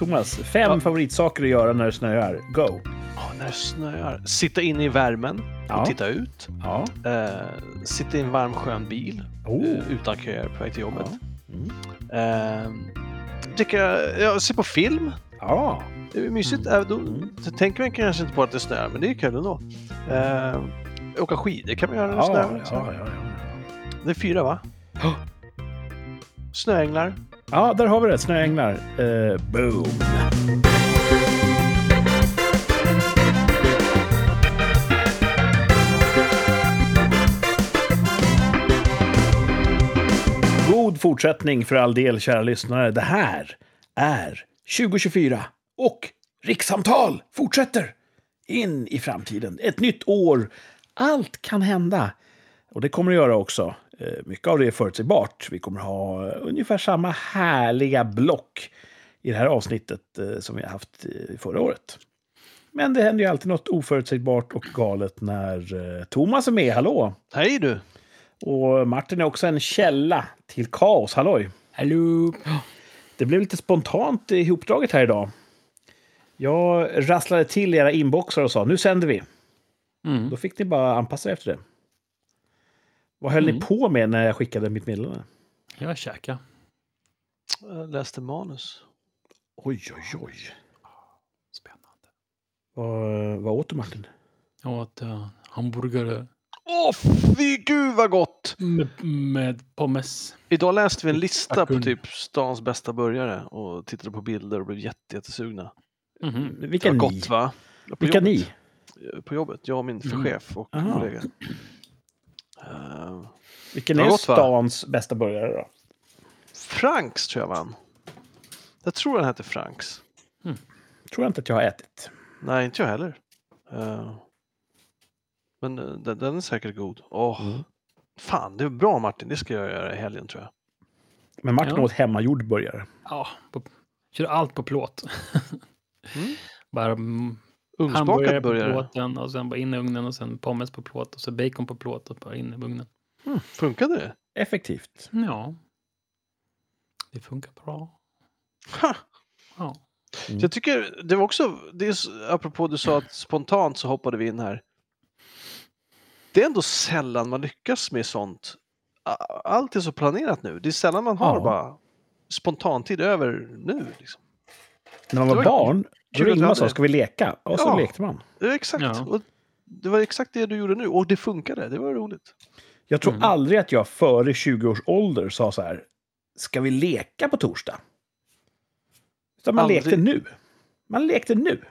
Thomas, fem Ja. favoritsaker att göra när det snöar. Go! Ja, när det snöar. Sitta inne i värmen Ja. och titta ut. Ja. Eh, sitta i en varm skön bil Oh. eh, utan köer på väg till jobbet. Mm. Eh, dricka, ja, se på film. Ja. Det är mysigt. Äh, då, Mm. så tänker man kanske inte på att det snöar, men det är kul ändå. Eh, åka skidor kan man göra när det Ja, snöar. ja. Det är fyra va? Snöänglar ja, där har vi det. Snöänglar. Uh, eh, boom! God fortsättning för all del, kära lyssnare. Det här är 2024 och Rikssamtal fortsätter in i framtiden. Ett nytt år. Allt kan hända. Och det kommer det göra också. Eh, Mycket av det är förutsägbart. Vi kommer ha eh, ungefär samma härliga block i det här avsnittet eh, som vi har haft förra året. Men det händer ju alltid något oförutsägbart och galet när Thomas är med. Hallå! Hej du! Och Martin är också en källa till kaos. Halloj! Hallå! Det blev lite spontant ihopdraget här idag. Jag rasslade till era inboxar och sa nu sänder vi. Mm. Då fick ni bara anpassa er efter det. Vad höll ni Mm. på med när jag skickade mitt meddelande? Jag käkar. Jag läste manus. Oj, oj, oj. Spännande. Vad, vad åt du, Martin? Jag åt uh, hamburgare Åh, fy gud vad gott! med, med pommes. Idag läste vi en lista på typ stans bästa burgare och tittade på bilder och blev jätte, jättesugna. Mhm. Det Vilka var ni? gott va? Vilka jobbet. ni? På jobbet. Jag och min Mm. chef och Aha. kollega. Eh, Vilken är gott, va? stans bästa burgare då? Franks tror jag vann. Jag tror den hette Franks. Tror jag inte att jag har ätit. Nej, inte jag heller. Eh, men eh, den, den är säkert god. Åh, Mm. Fan, det är bra Martin. Det ska jag göra i helgen tror jag. Men Martin Ja. åt hemmagjord burgare. Ja, på, kör allt på plåt. Mm. Bara mm, Ugnsbakad hamburgare på burgare. plåten och sen bara in i ugnen och sen pommes på plåt och så bacon på plåt och bara in i ugnen. Funkade det? Effektivt. Ja. Det funkar bra. Ha! Ja. Mm. Jag tycker det var också, det är, apropå du sa att spontant så hoppade vi in här. Det är ändå sällan man lyckas med sånt. Allt är så planerat nu. Det är sällan man har Ja. bara spontantid över nu. Liksom. När man var var barn, då ringde man hade- ska vi leka? Och så Ja. lekte man. Exakt. Ja. Och det var exakt det du gjorde nu och det funkade. Det var roligt. Jag tror Mm. aldrig att jag före 20 års ålder sa så här, ska vi leka på torsdag? Utan man Aldrig. lekte nu. Man lekte nu.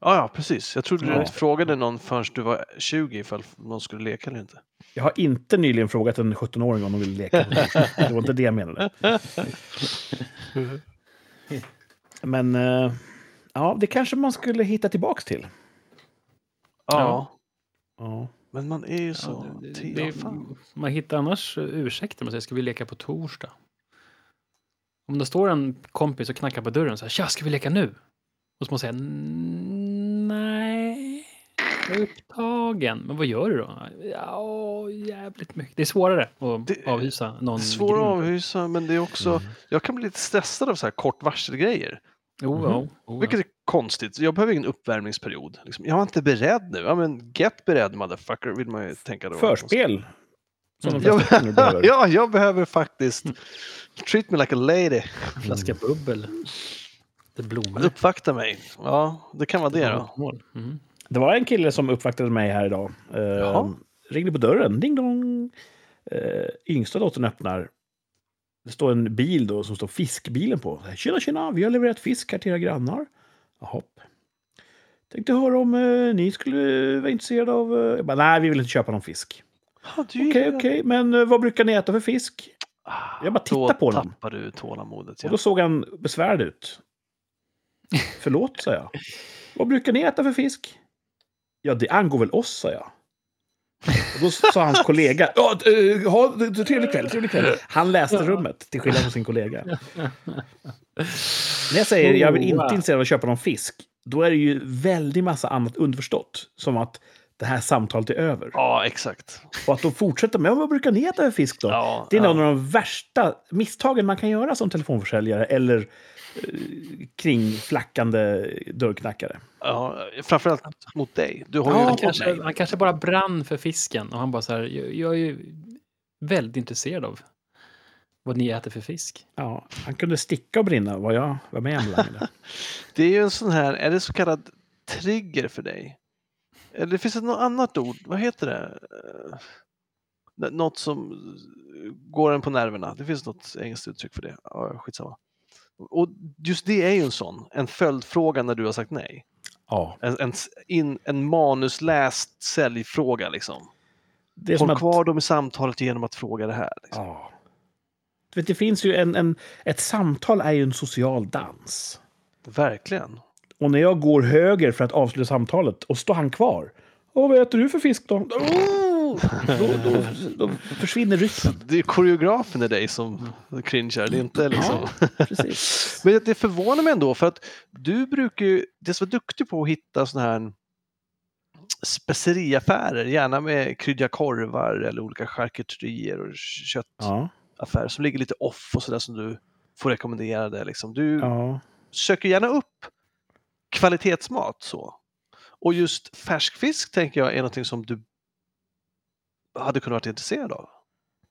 Ja, ja precis. Jag trodde du Ja. inte frågade någon förrän du var 20 ifall någon skulle leka eller inte. Jag har inte nyligen frågat en 17-åring om de vill leka på. Det var inte det jag menade. Men eh, ja, det kanske man skulle hitta tillbaks till. Ja, Ja. Men man är ju så... Ja, det, det, ja, det, fan. man hittar annars ursäkter. Man säger, ska vi leka på torsdag? Om det står en kompis och knackar på dörren så här, tja, ska vi leka nu? Och så måste man säga, "Mm, nej, jag är upptagen. Men vad gör du då? Ja, jävligt mycket. Det är svårare att Det- avhysa någon. Det är svårt att avhysa, men det är också... Mm. Jag kan bli lite stressad av så här kort varselgrejer. Jo, Mhm. ja, oh. Vilket är konstigt. Jag behöver ingen uppvärmningsperiod. Liksom, jag var inte beredd nu. Ja, men get beredd motherfucker, vill man ju tänka då. Förspel. Som de Ja, jag behöver faktiskt treat me like a lady. Flaska bubbel. Det blommar. Uppvakta mig. Ja, det kan vara det då. Mål. Mm. Det var en kille som uppvaktade mig här idag. Eh, ringde på dörren. Ding dong. Eh, yngsta dottern öppnar. Det står en bil då som står fiskbilen på. Tjena, tjena, vi har levererat fisk här till era grannar. Jaha. Tänkte höra om eh, ni skulle vara intresserade av... Eh, jag bara, nej, vi vill inte köpa någon fisk. Du Okej, gillar- okej, men eh, vad brukar ni äta för fisk? Ah, Jag bara tittar då på honom. tappar du tålamodet. Och Ja. då såg han besvärad ut. Förlåt, sa jag. Vad brukar ni äta för fisk? Ja, det angår väl oss, sa jag. Och då sa hans kollega, ja, eh, ha, trevlig kväll, trevlig kväll. Han läste rummet, till skillnad från sin kollega. När jag säger jag vill inte intresserad av att köpa någon fisk, då är det ju väldigt massa annat underförstått. Som att det här samtalet är över. Ja, exakt. Och att de fortsätter med, "Ja, vad brukar ni äta för fisk då? Ja, Det är ja. en av de värsta misstagen man kan göra som telefonförsäljare eller kringflackande dörrknackare. Ja, framförallt mot dig. Du har Ja, ju Han kanske, han kanske bara brann för fisken och han bara så här, jag, jag är ju väldigt intresserad av vad ni äter för fisk. Ja, han kunde sticka och brinna vad jag var med om. Det är ju en sån här, är det så kallad trigger för dig? Eller det finns det något annat ord, vad heter det? Eh, Något som går en på nerverna. Det finns något engelskt uttryck för det. Ja, skitsamma. Och just det är ju en sån, en följdfråga när du har sagt nej. Ja, En, en, in, en manusläst säljfråga liksom. det är som Håll att... kvar dem i samtalet genom att fråga det här. Liksom. Ja. Vet, det finns ju en, en... Ett samtal är ju en social dans. Verkligen. Och när jag går höger för att avsluta samtalet och står han kvar. Åh, vad äter du för fisk då? Oh! Då, då, då försvinner rytmen. Det är koreografen i dig som cringear, det är inte liksom... Precis. Men det förvånar mig ändå för att du brukar ju, det som är duktig på att hitta sådana här speceriaffärer, gärna med kryddiga korvar eller olika charkuterier och köttaffärer Ja, som ligger lite off och sådär som du får rekommendera det. Liksom. Du ja. söker gärna upp kvalitetsmat så. Och just färskfisk tänker jag är någonting som du hade kunnat vara intresserad av.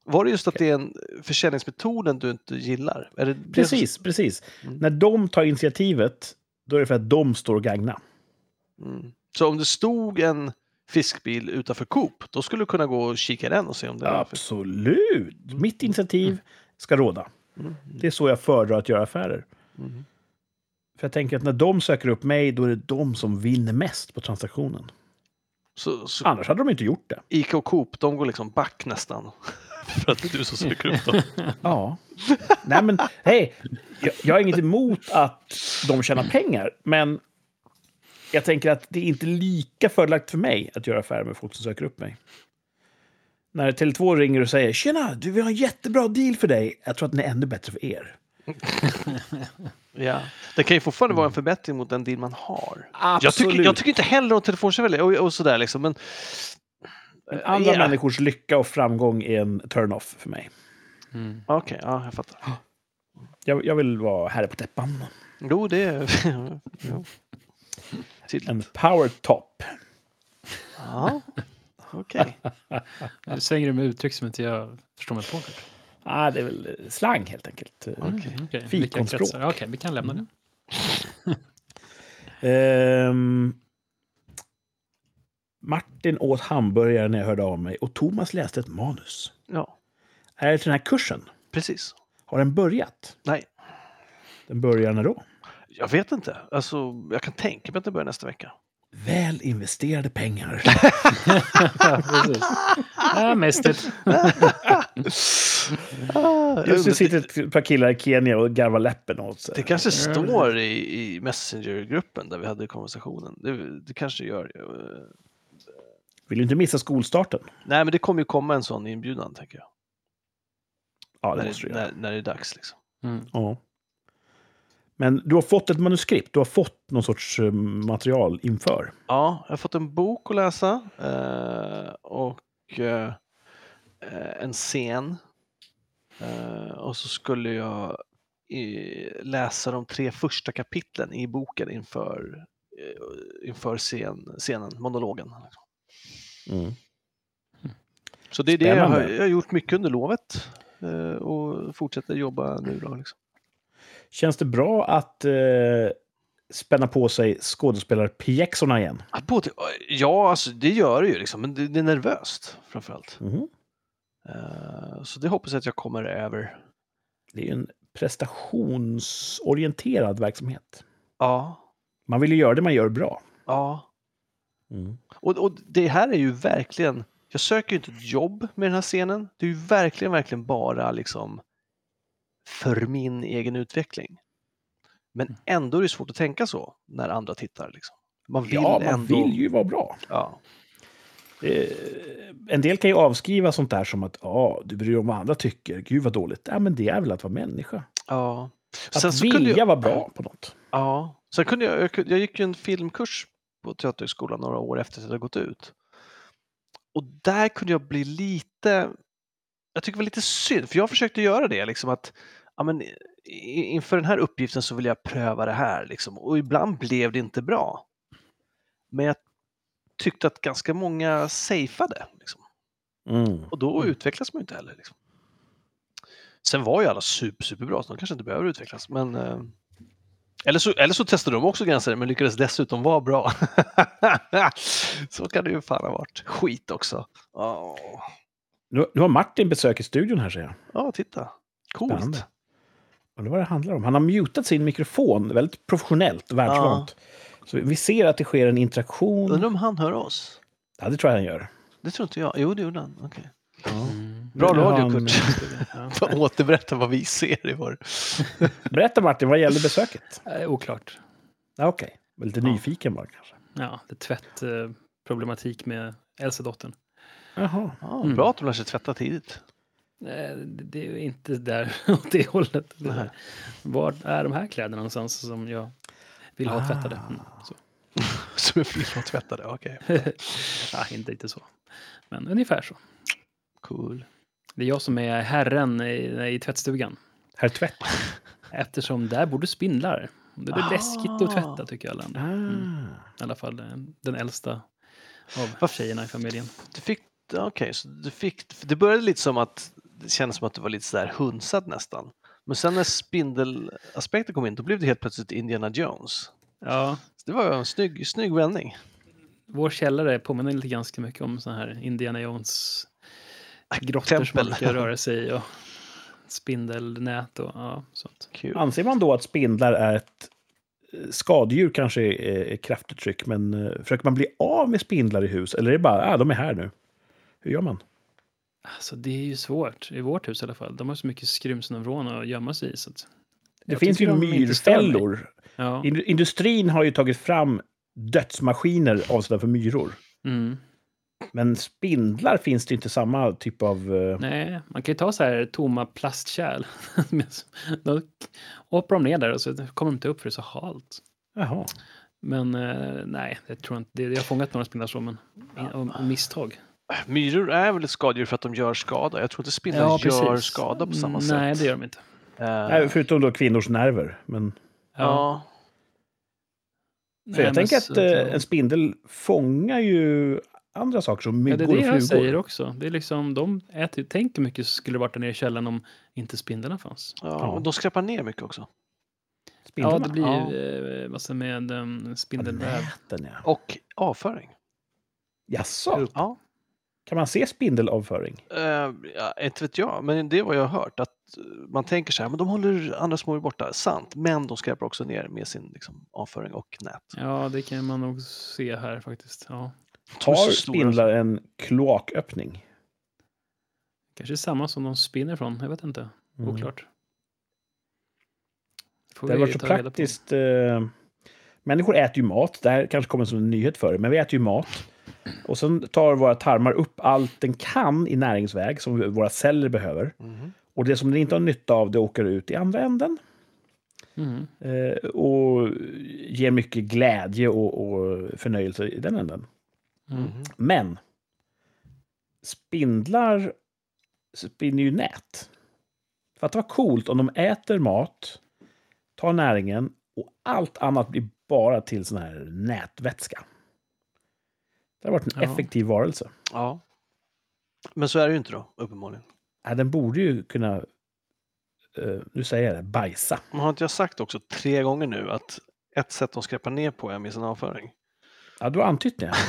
Var det just att det är en försäljningsmetoden du inte gillar? Det som- Precis, precis. Mm. När de tar initiativet, då är det för att de står och gagna. Mm. Så om det stod en fiskbil utanför Coop, då skulle du kunna gå och kika i den och se om det är... Absolut! Mitt initiativ ska råda. Mm. Det är så jag föredrar att göra affärer. Mm. För jag tänker att när de söker upp mig, då är det de som vinner mest på transaktionen. Så, så Annars hade de inte gjort det. Ica och Coop, de går liksom back nästan. För att det är du som söker upp dem. Ja. Nej, men hej, jag, jag har inget emot att de tjänar pengar, men jag tänker att det är inte lika fördelaktigt för mig att göra affärer med folk som söker upp mig. När Tele2 ringer och säger “Tjena, du, vi har en jättebra deal för dig”. Jag tror att den är ännu bättre för er. Ja. Det kan ju fortfarande vara en förbättring mot den deal man har. Jag Absolut. tycker, jag tycker inte heller om telefonförsäljare och, och sådär liksom, men... Men andra Ja. människors lycka och framgång är en turn-off för mig. Mm. Okej, ja, jag fattar. Jag, jag vill vara herre på täppan. Jo, det är... En power top. Ja, okej. Nu svänger du med uttryck som inte jag förstår mig på. Ah, det är väl slang helt enkelt. Okej. Mm, okej. Fikonspråk. Okej, vi kan lämna det. Ehm, Martin åt hamburgare när jag hörde av mig och Thomas läste ett manus. Ja, Är det till den här kursen? precis. Har den börjat? Nej, Den börjar när då? jag vet inte. Alltså, jag kan tänka mig att det börjar nästa vecka. Väl investerade pengar. Ja, precis. Ja, missed it. Just nu sitter ett par killar i Kenya och garvar läppen åt sig. Det kanske står i, i Messenger-gruppen där vi hade konversationen. Det, det kanske gör. Vill ju inte missa skolstarten. Nej, men det kommer ju komma en sån inbjudan, tänker jag. Ja, det När, måste det, du när, när det är dags. Liksom. Mm. Ja. Men du har fått ett manuskript. Du har fått någon sorts eh, material inför. Ja, jag har fått en bok att läsa eh, och eh, en scen. Eh, och så skulle jag eh, läsa de tre första kapitlen i boken inför, eh, inför scen, scenen, monologen. Mm. Så det är det jag har, Spännande. jag har gjort mycket under lovet eh, och fortsätter jobba nu. Då, liksom. Känns det bra att spänna på sig skådespelarpjäxorna igen? Att både, ja, alltså, det gör det ju, liksom, men det, det är nervöst framförallt. Mhm. Eh, så det hoppas jag att jag kommer över. Det är en prestationsorienterad verksamhet. Ja, Man vill ju göra det man gör bra. ja. Mm. Och, och det här är ju verkligen, jag söker ju inte ett jobb med den här scenen. Det är ju verkligen, verkligen bara liksom för min egen utveckling. Men ändå är det svårt att tänka så när andra tittar. Liksom. Man vill ja, man ändå... vill ju vara bra. Ja, en del kan ju avskriva sånt där som att ja, du bryr dig om vad andra tycker. Gud vad dåligt. Ja, men det är väl att vara människa. ja. Att Sen så vilja jag- vara bra på något. Ja, sen kunde jag, jag, jag gick ju en filmkurs på Teaterhögskolan några år efter att jag gått ut. och där kunde jag bli lite, jag tycker det var lite synd, för jag försökte göra det, liksom att ja, men, inför den här uppgiften så vill jag pröva det här, liksom. och ibland blev det inte bra. Men jag tyckte att ganska många safeade, liksom. Mm. och då utvecklas man ju inte heller. Liksom. Sen var ju alla super, superbra, så de kanske inte behöver utvecklas. Men, eh, eller, så, eller så testade de också gränser, men lyckades dessutom vara bra. så kan det ju fan ha varit. Skit också. Åh. Nu, nu har Martin besök i studion här, säger jag. Ja, titta. Coolt. Spännande. Undrar vad det handlar om. Han har mutat sin mikrofon väldigt professionellt världsvant. Så vi ser att det sker en interaktion. Undrar om han hör oss? Ja, det tror jag han gör. Det tror inte jag. Jo, det gjorde han. Okej. Mm. Bra radio, han- Kurt. Ja. Återberätta vad vi ser i vår... Berätta Martin, vad gäller besöket? Eh, Oklart. Ja, Okej, Var lite Ja. nyfiken bara kanske. Ja, det är tvättproblematik med äldsta-dottern. Jaha. Ja, Mm. Bra att de lär sig tvätta tidigt. Eh, Det är inte där åt det hållet. Var är de här kläderna någonstans som jag vill ha tvättade? Mm, så. Som är fler att tvätta det. Okej. ja, inte riktigt så. Men ungefär så. Cool. Det är jag som är herren i, i tvättstugan. Herr Tvätt. Eftersom där bor det spindlar. Det är Ah. läskigt att tvätta tycker alla andra. Ah. I alla fall eh, den äldsta av Vad- tjejerna i familjen. Du fick, okej, så du fick, det började lite som att det kändes som att du var lite sådär hunsad nästan. Men sen när spindelaspekten kom in, då blev det helt plötsligt Indiana Jones. Ja, Så det var en snygg, snygg vändning. vår källare påminner lite ganska mycket om såna här Indiana Jones grottor som man Tempel. brukar röra sig i och spindelnät och ja, sånt. Kul. Anser man då att spindlar är ett eh, skadedjur kanske är, är kraftigt tryck, men eh, försöker man bli av med spindlar i hus? Eller är det bara, ah, de är här nu? Hur gör man? Alltså det är ju svårt, i vårt hus i alla fall. De har så mycket skrymslen och vrån att gömma sig i. Så Det finns ju de myrfällor. Ja. Ind- Industrin har ju tagit fram dödsmaskiner avsedda för myror. Mm. Men spindlar finns det inte samma typ av... eh, Nej, man kan ju ta så här tomma plastkärl. Då hoppar de ner där och så kommer de inte upp för det är så halt. Jaha. Men eh, nej, jag tror inte. Jag har fångat några spindlar så, men av misstag. Myror är väl ett skadedjur för att de gör skada. Jag tror inte spindlar Ja, gör skada på samma sätt. Nej, det gör de inte. Eh, Nej, förutom då kvinnors nerver. Men, ja. för Nej, jag tänker att eh, jag- en spindel fångar ju andra saker som Ja, myggor det är det och jag säger också. Det är liksom, de äter, tänk hur mycket skulle varit där nere i källaren om inte spindlarna fanns. Ja, Ja. de skräpar ner mycket också. Spindlarna? Ja, det blir Ja. eh, massor med um, spindelväv. Näten, ja. Och avföring. Jaså? Ja. Kan man se spindelavföring? Uh, ja, inte vet jag, men det är vad jag har hört. Att eh, man tänker så här, men de håller andra smådjur borta. Sant, men de skräpar också ner med sin liksom, avföring och nät. Ja, det kan man nog se här faktiskt. Ja. Stora. spindlar en kloaköppning? Kanske samma som de spinner från, jag vet inte. Mm. Oklart. Får Det har varit så praktiskt. Eh, människor äter ju mat. Det här kanske kommer som en nyhet för er, men vi äter ju mat. Och sen tar våra tarmar upp allt den kan i näringsväg som våra celler behöver. Mhm. Och det som den inte har nytta av, det åker ut i andra änden. Mm. Eh, och ger mycket glädje och, och förnöjelse i den änden. Mm. Men spindlar spinner ju nät. Fatta vad coolt om de äter mat, tar näringen och allt annat blir bara till sån här nätvätska. Det har varit en Ja. effektiv varelse. Ja. Men så är det ju inte då, uppenbarligen. Ja, den borde ju kunna, eh, nu säger jag det, bajsa. Men har inte jag sagt också tre gånger nu att ett sätt de skräpar ner på är med sin avföring? Ja, du har antytt det.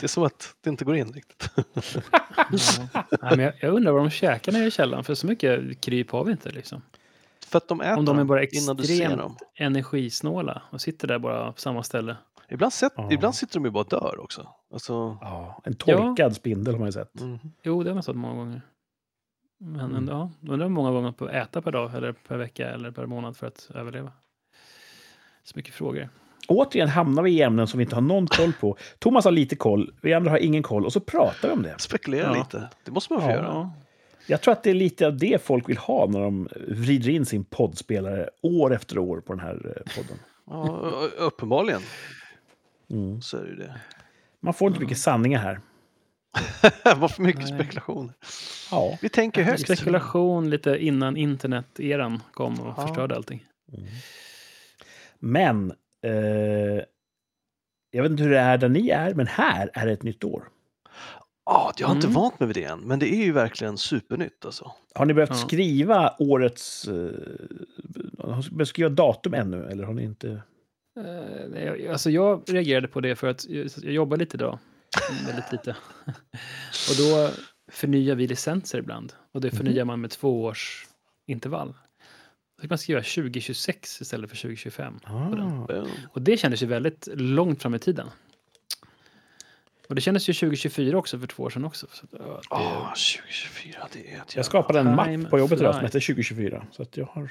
Det är som att det inte går in riktigt. Ja. Nej, men jag, jag undrar vad de käkar nere i källaren, för så mycket kryp har vi inte. Liksom. För att de äter Om de är bara extremt dem. energisnåla och sitter där bara på samma ställe. Ibland, sett, Ja. ibland sitter de ju bara och dör också. Alltså, Ja, en torkad spindel har man ju sett. mhm. Jo, det har man sett många gånger. Men Mm. ändå, ja, undrar hur många gånger på att äta per dag, eller per vecka eller per månad för att överleva. Så mycket frågor. Återigen hamnar vi i ämnen som vi inte har någon koll på. Thomas har lite koll, vi andra har ingen koll. Och så pratar vi om det. Spekulera Ja. lite. Det måste man få Ja. göra. Ja, Jag tror att det är lite av det folk vill ha när de vrider in sin poddspelare år efter år på den här eh, podden. Ja, uppenbarligen. Mm. så är det ju det. Man får inte mycket sanningar här. Vad för mycket Nej. spekulation. Ja. Vi tänker högt. Spekulation lite innan internet-eran kom och Ja. förstörde allting. Men, eh, jag vet inte hur det är där ni är, men här är det ett nytt år. Ja, jag har inte Mm. vant mig vid det än, men det är ju verkligen supernytt alltså. Har ni behövt Ja. skriva årets... Eh, har ni behövt skriva datum ännu, eller har ni inte? Eh, jag- Alltså jag reagerade på det för att jag, jobbar lite idag. Mm, Väldigt lite. och då förnyar vi licenser ibland. Och det förnyar man med två års intervall. Då fick man skriva 2026 istället för 2025. på den. Ah. Och det kändes ju väldigt långt fram i tiden. Och det kändes ju 2024 också för två år sedan också. Så, det, Ah, 2024, det är ett. Jag skapade en mapp på jobbet idag som heter 2024. Så att jag har,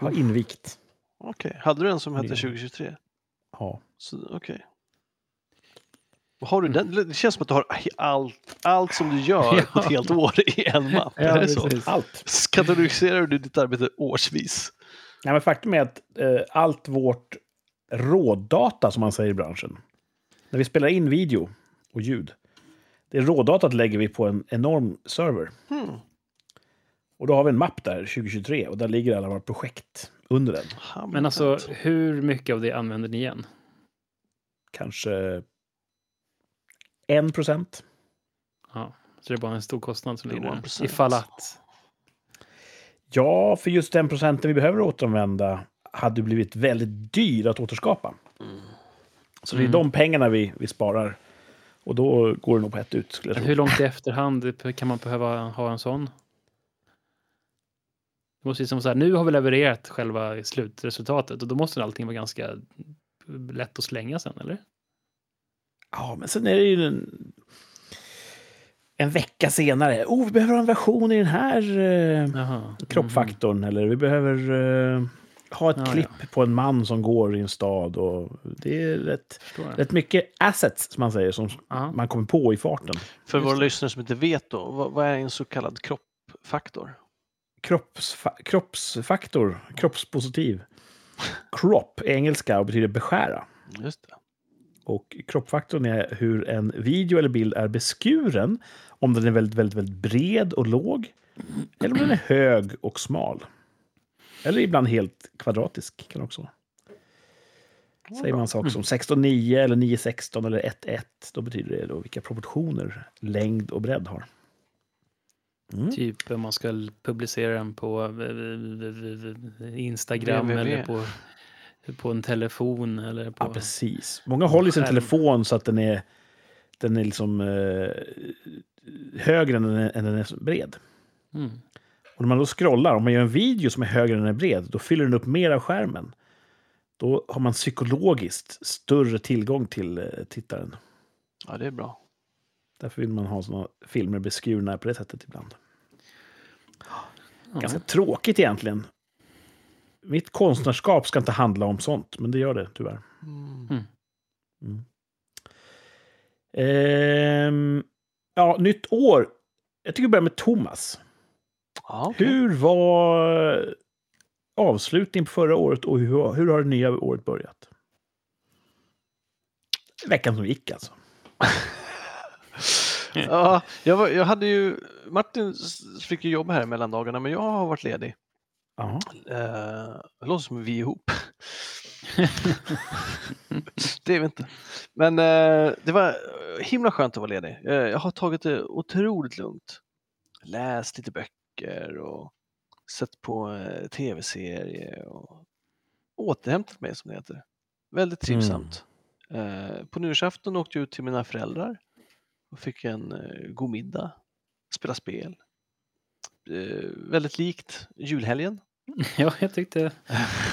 jag har invigt. Okej, hade du en som hette Ja. 2023? Ja. Okej. Har du den? Det känns som att du har allt, allt som du gör på ett helt år i en mapp. Ja, är det så? Allt. Kategoriserar du ditt arbete årsvis? Nej, men faktum är att eh, allt vårt rådata, som man säger i branschen, när vi spelar in video och ljud, det rådatat lägger vi på en enorm server. Hmm. Och då har vi en mapp där, 2023, och där ligger alla våra projekt under den. Men alltså, hur mycket av det använder ni igen? Kanske en procent. Ja, så det är bara en stor kostnad som ligger där. 1%. Ifall att. Ja, för just den procenten vi behöver återanvända hade blivit väldigt dyr att återskapa. Mm. Så det är Mm. de pengarna vi, vi sparar. Och då går det nog på ett ut, skulle jag tro. hur långt i efterhand kan man behöva ha en sån? Det måste ju som så här, nu har vi levererat själva slutresultatet och då måste allting vara ganska lätt att slänga sen, eller? Ja, men sen är det ju en, en vecka senare. Oh, vi behöver ha en version i den här eh, Jaha. kroppfaktorn. Eller vi behöver eh, ha ett Ja, klipp på en man som går i en stad. Och det är rätt, rätt mycket assets, som man säger, som Ja. man kommer på i farten. För Just våra det. lyssnare som inte vet då, vad, vad är en så kallad kroppfaktor? Kroppsfa kroppsfaktor, kroppspositiv. Crop är engelska och betyder beskära. Just det. Och kroppfaktorn är hur en video eller bild är beskuren. Om den är väldigt, väldigt, väldigt bred och låg. Eller om den är hög och smal. Eller ibland helt kvadratisk kan också. Säger man saker som 16,9 eller 9,16 eller 1,1 då betyder det då vilka proportioner längd och bredd har. Mm. Typ om man ska publicera den på eh, Instagram www. eller på, på en telefon eller på... Ja, precis. Många håller sin telefon så att den är, den är liksom eh, högre än den är, än den är bred. Mm. Och när man då scrollar, om man gör en video som är högre än är bred, då fyller den upp mer av skärmen. Då har man psykologiskt större tillgång till eh, tittaren. Ja, det är bra. Därför vill man ha såna filmer beskurna på det sättet ibland. Ganska tråkigt egentligen. Mitt konstnärskap ska inte handla om sånt, men det gör det tyvärr. Mm. Mm. Ehm, ja, nytt år. Jag tycker vi börjar med Thomas. Ja, okej. Hur var avslutningen på förra året och hur, hur har det nya året börjat? Veckan som gick alltså. Ja, jag, var, jag hade ju, Martin fick ju jobba här i mellandagarna, men jag har varit ledig. Ja. Eh, det låter som vi är ihop. det är vi inte. Men eh, det var himla skönt att vara ledig. Eh, jag har tagit det otroligt lugnt. Läst lite böcker och sett på eh, tv-serier och återhämtat mig som det heter. Väldigt trivsamt. Eh, på nyårsafton åkte jag ut till mina föräldrar och fick en eh, god middag, spela spel. Väldigt likt julhelgen. ja, jag tyckte...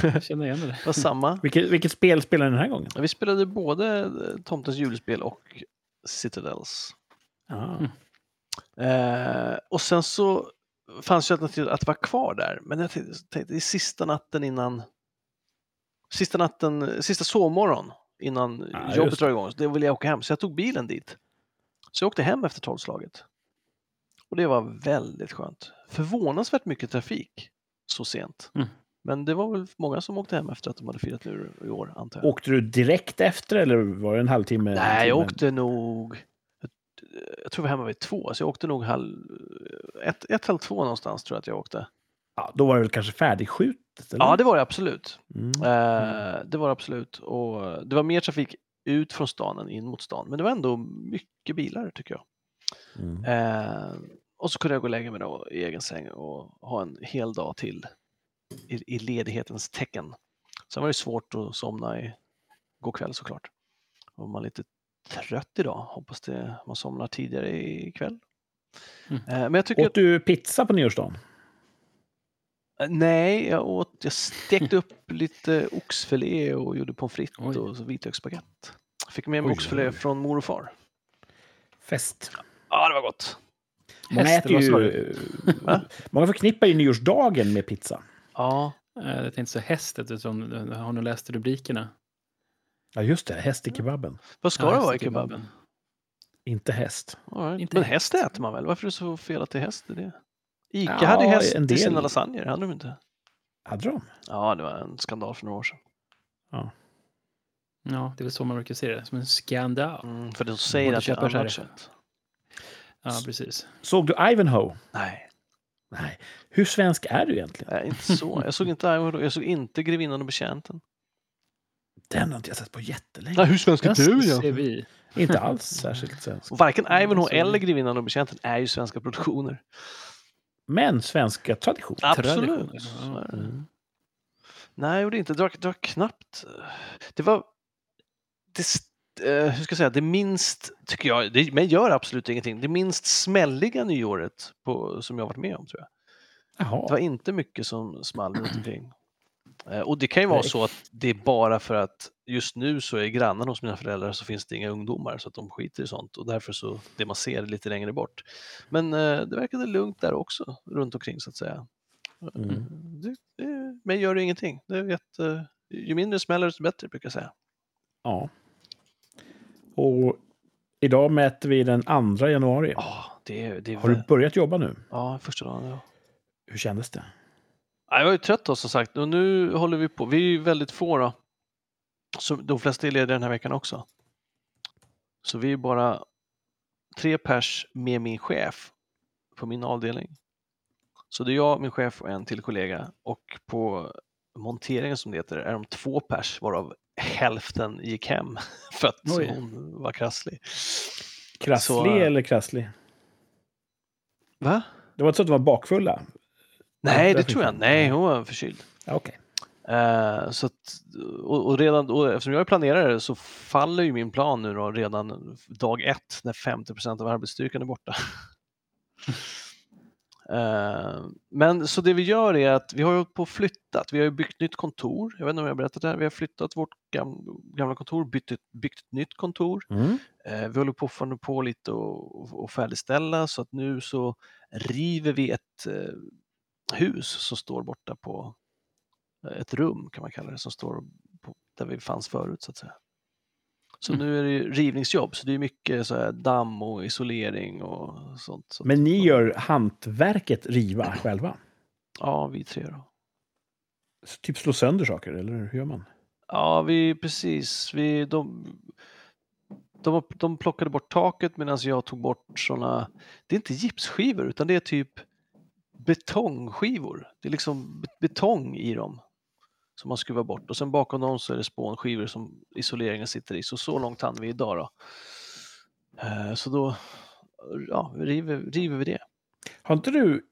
Jag känner igen det. Det var samma. Vilket, vilket spel spelar ni den här gången? Ja, Vi spelade både Tomtens julspel och Citadels. Mm. Eh, och sen så fanns ju alternativet att vara kvar där. Men jag tänkte, det är sista natten innan sista natten, sista sovmorgon innan just jobbet drar igång. Det ville jag åka hem, så jag tog bilen dit. Så jag åkte hem efter tolvslaget. Och det var väldigt skönt. Förvånansvärt mycket trafik så sent. Mm. Men det var väl många som åkte hem efter att de hade firat nu i år, antar jag. Åkte du direkt efter eller var det en halvtimme? en Nej, jag timme? åkte nog... Jag, tror vi var hemma vid två, så jag åkte nog halv... Ett, ett halv två någonstans tror jag att jag åkte. Ja, då var det väl kanske färdigskjutet? Eller? Ja, det var det absolut. Mm. Eh, det var det absolut. Och det var mer trafik ut från stan än in mot stan. Men det var ändå mycket bilar tycker jag. Mm. Eh, och så kunde jag gå och lägga mig då i egen säng och ha en hel dag till i, i ledighetens tecken. Sen var det svårt att somna i går kväll såklart. Och man lite trött idag. Hoppas det, man somnar tidigare ikväll. Mm. Eh, men jag tycker Åt du pizza på nyårsdagen? att, nej, jag åt, jag stekte upp lite oxfilé och gjorde pommes frites Oj. och så vitlöksspagetti. Fick med mig Oj, oxfilé oj. från mor och far. Fest. Ja, det var gott. Många, Häst, äter ju, många förknippar ju nyårsdagen med pizza. Ja, Eh, Jag tänkte så hästet, har ni läst rubrikerna? Ja, just det. Häst i kebaben. vad ska Ja, det vara i kebaben? kebaben. Inte häst. Right. Inte Men häst. häst äter man väl? Varför är det så fel att det är häst i det? Ica Ja, hade ju häst en i del. sina lasagner, hade de inte? Hade de? Ja, det var en skandal för några år sedan. Ja, det är väl så man brukar se det, som en skandal. Mm, för de säger att det är annat kött. Ja, precis. Såg du Ivanhoe? Nej, Nej. Hur svensk är du egentligen? nej, inte så. Jag såg inte, jag såg inte Grevinnan och betjänten. Den har inte jag sett på jättelänge. Nej, hur svensk är du ser vi. Inte alls särskilt svensk. Och varken Ivanhoe eller Grevinnan och betjänten är ju svenska produktioner. Men svenska traditioner. Absolut. Traditioner. Mm. Nej, jag gjorde inte. Det var, det var knappt. Det var... Det, eh, hur ska jag säga? Det minst, tycker jag, det, men gör absolut ingenting. Det minst smälliga nyåret på, som jag varit med om tror jag. Jaha. Det var inte mycket som small runt omkring. Eh, Och det kan ju vara så att det är bara för att just nu så är grannen hos mina föräldrar så finns det inga ungdomar så att de skiter i sånt och därför så det man ser är lite längre bort. Men eh, det verkade lugnt där också runt omkring så att säga. Mm. Eh, Det, det, men gör det ingenting. Det är jätte, ju mindre smäller desto bättre brukar jag säga. Ja. Och idag mäter vi den 2 januari. Ja, det, det Har du börjat jobba nu? Ja, första dagen. Ja. Hur kändes det? Ja, Jag var ju trött då som sagt och nu håller vi på. Vi är ju väldigt få då. Så de flesta är lediga den här veckan också. Så vi är bara tre pers med min chef på min avdelning. Så det är jag, min chef och en till kollega och på monteringen som det heter är de två pers varav hälften gick hem för att Oj. hon var krasslig. Krasslig Så, äh, eller krasslig? Va? Det var inte så att de var bakfulla? Nej, det tror jag. hon. Nej, hon var förkyld. Ja, Okej. Eh, så att, och, och redan, och eftersom jag är planerare så faller ju min plan nu då redan dag ett när 50% av arbetsstyrkan är borta. Eh, men så det vi gör är att vi har ju på flyttat. Vi har ju byggt nytt kontor. Jag vet inte om jag har berättat det här. Vi har flyttat vårt gam, gamla kontor, byggt ett, byggt ett nytt kontor. Mm. Eh, vi håller på fortfarande på lite och, och, och färdigställa så att nu så river vi ett hus som står borta på eh, ett rum kan man kalla det som står på, där vi fanns förut så att säga. Så Mm. nu är det ju rivningsjobb så det är mycket så här damm och isolering och sånt. Så att- Men ni gör hantverket riva själva? Ja, vi tre då. Så typ slå sönder saker, eller hur gör man? Ja, vi precis. Vi, de, de, de plockade bort taket medan jag tog bort såna, det är inte gipsskivor utan det är typ betongskivor. Det är liksom be- betong i dem som man skruvar bort och sen bakom dem så är det spånskivor som isoleringen sitter i. Så så långt hann vi idag då. Eh, Så då ja, river, river vi det. Har inte du,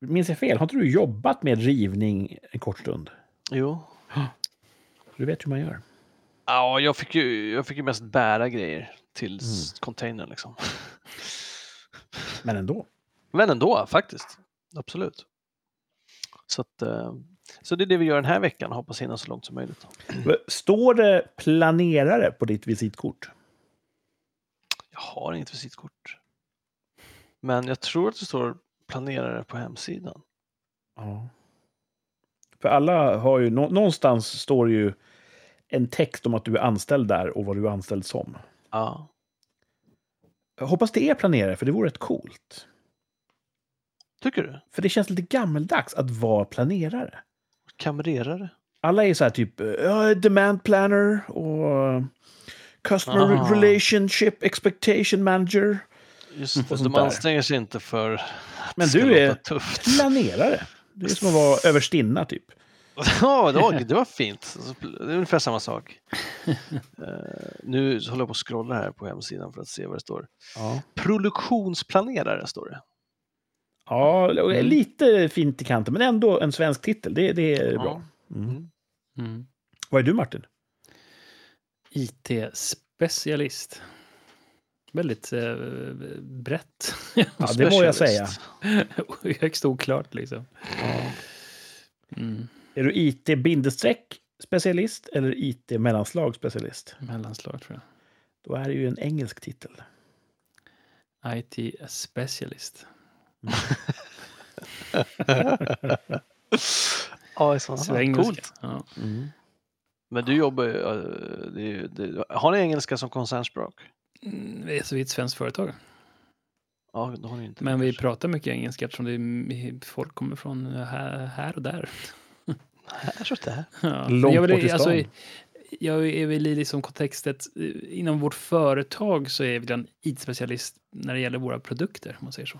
minns jag fel, har inte du jobbat med rivning en kort stund? Jo. Du vet hur man gör. Ja, jag fick ju, jag fick ju mest bära grejer till s- containern liksom. Men ändå. Men ändå faktiskt. Absolut. Så, att, eh, så det är det vi gör den här veckan. Hoppas hinna så långt som möjligt. Står det planerare på ditt visitkort? Jag har inget visitkort. Men jag tror att det står planerare på hemsidan. Ja. För alla har ju, nå- någonstans står det ju en text om att du är anställd där och vad du är anställd som. Ja. Jag hoppas det är planerare, för det vore rätt coolt. Tycker du? För det känns lite gammeldags att vara planerare. Kamrerare? Alla är så här typ uh, demand planner och customer Aha. relationship expectation manager. Just det, sånt de anstränger sig inte för att Men det du är tufft. planerare. Det är som att vara överstinna typ. Ja, det det var fint. Det är ungefär samma sak. Eh, nu håller jag på att scrolla här på hemsidan för att se vad det står. Ja, Produktionsplanerare står det. Ja och Mm. lite fint i kanten, men ändå en svensk titel. Det, det är bra. Mm. Mm. Mm. Vad är du Martin? IT-specialist. Väldigt eh, brett. Ja, det må jag säga. Högst oklart liksom. Mm. Är du IT-bindestreck specialist eller IT-mellanslag specialist? Mellanslag tror Då är det ju en engelsk titel. jag. IT-specialist. Ja, så Svengelska. coolt. Ja. Men du jobbar ju... det, det, har ni engelska som koncernspråk? Mm, vi är så vi är ett svenskt företag. Ja, det har ni inte. Men vi kanske. pratar mycket engelska eftersom det är, folk kommer från här, här och där. Här så där. Ja. Långt Men jag vill, bort i alltså, stan. jag är väl i liksom kontextet, inom vårt företag så är jag en IT-specialist när det gäller våra produkter, om man säger så.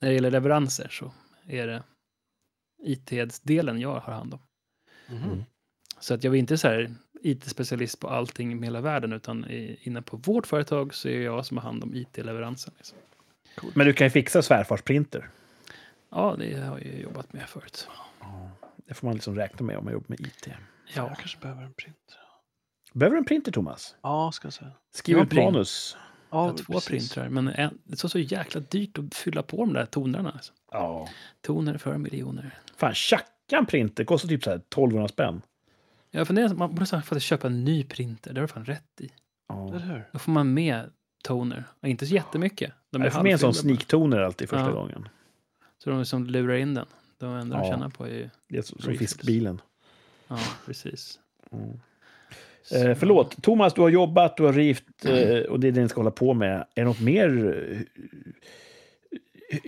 När det gäller leveranser så är det IT-delen jag har hand om. Mhm. Så att jag är inte så här IT-specialist på allting med hela världen, utan i, inne på vårt företag så är jag som har hand om IT-leveransen. Liksom. Men du kan ju fixa svärfars printer. Ja, det har jag ju jobbat med förut. Det får man liksom räkna med om man jobbar med IT. Ja, Jag kanske behöver en printer. Behöver du en printer, Thomas? Ja, ska jag säga. Skriv ett manus. Jag Ja, har två precis. printrar, men en, det är så, så jäkla dyrt att fylla på de där tonerna. Alltså. Ja. Toner för miljoner. Fan, tjacka en printer kostar typ så här 1200 spänn. Jag funderar, man borde säga för att köpa en ny printer, det har du fan rätt i. Ja. Då får man med toner, och inte så jättemycket. De Jag får med en sån sneaktoner alltid första Ja. gången. Så de som lurar in den. De enda de Ja. tjänar på är ju, Det är som, som fiskbilen. ja precis. Mm. Eh, förlåt, Thomas, du har jobbat, du har rivt eh, och det är det ni ska hålla på med. Är det något mer?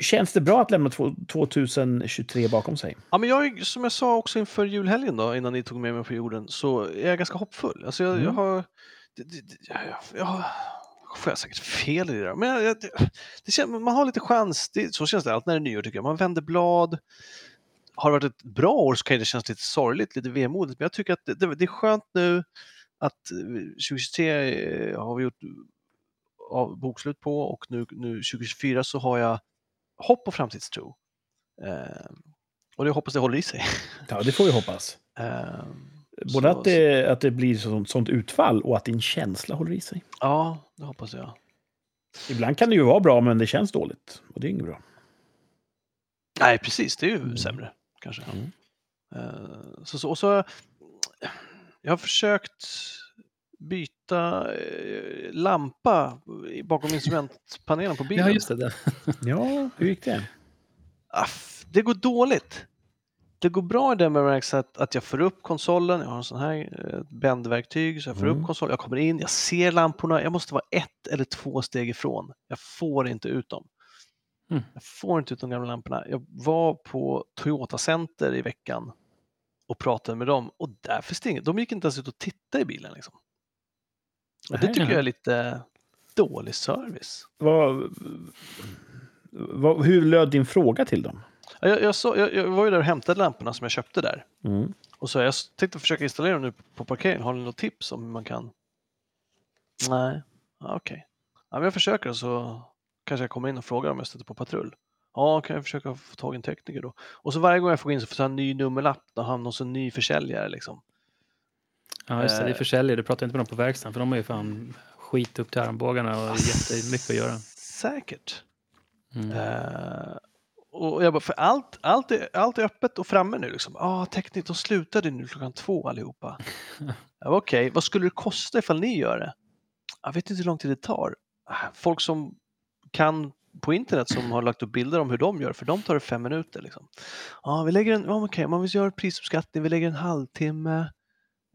Känns det bra att lämna två- 2023 bakom sig? Ja, men jag, som jag sa också inför julhelgen då, innan ni tog med mig på jorden, så är jag ganska hoppfull. Alltså jag, jag Mm. har... Det, det, jag, jag, jag får jag säkert fel i det där, men jag, jag, det, det känns, man har lite chans. Det, så känns det alltid när det är nyår tycker jag. Man vänder blad. Har det varit ett bra år så kan det kännas lite sorgligt, lite vemodigt, men jag tycker att det, det, det är skönt nu att eh, 2023 eh, har vi gjort av bokslut på och nu, nu 2024 så har jag hopp och framtidstro. Eh, och det hoppas det håller i sig. Ja, det får vi hoppas. Eh, Både så- att det, att det blir sånt, sånt utfall och att din känsla håller i sig. Ja, det hoppas jag. Ibland kan det ju vara bra, men det känns dåligt. Och det är inget bra. Nej, precis, det är ju Mm. sämre kanske. Mm. Eh, så, så, och så, jag har försökt byta eh, lampa bakom instrumentpanelen på bilen. Ja, just det. Ja, hur gick det? Aff, det går dåligt. Det går bra i den bemärkelsen att, att jag får upp konsolen, jag har en sån här eh, bändverktyg, så jag får Mm. upp konsolen, jag kommer in, jag ser lamporna, jag måste vara ett eller två steg ifrån. Jag får inte ut dem. Mm. Jag får inte ut de gamla lamporna. Jag var på Toyota Center i veckan och pratade med dem och där finns det inget. De gick inte ens ut och tittade i bilen. Liksom. Och det tycker jag är lite dålig service. Vad, vad, hur löd din fråga till dem? Jag, jag, så, jag, jag var ju där och hämtade lamporna som jag köpte där. Mm. Och så jag tänkte försöka installera dem nu på parkeringen. Har ni något tips om hur man kan? Nej, ja, okej. Ja, men jag försöker så kanske jag kommer in och frågar om jag stöter på patrull. Ja, kan jag försöka få tag i en tekniker då? Och så varje gång jag får gå in så får jag en ny nummerlapp. Då hamnar hos en ny försäljare liksom. Ja, just det. Det är Eh. försäljare. Du pratar inte med dem på verkstaden, för de har ju fan skit upp till armbågarna och jättemycket att göra. Säkert. Mm. Eh, och jag bara, för allt, allt, är, allt är öppet och framme nu. Liksom. Ah, teknik, de slutade nu klockan två allihopa. Okej, vad skulle det kosta ifall ni gör det? Jag vet inte hur lång tid det tar. Ah, Folk som kan på internet som har lagt upp bilder om hur de gör, för de tar det fem minuter. Liksom. Ja, vi lägger en, ja, okej, man vill göra prisuppskattning, vi lägger en halvtimme.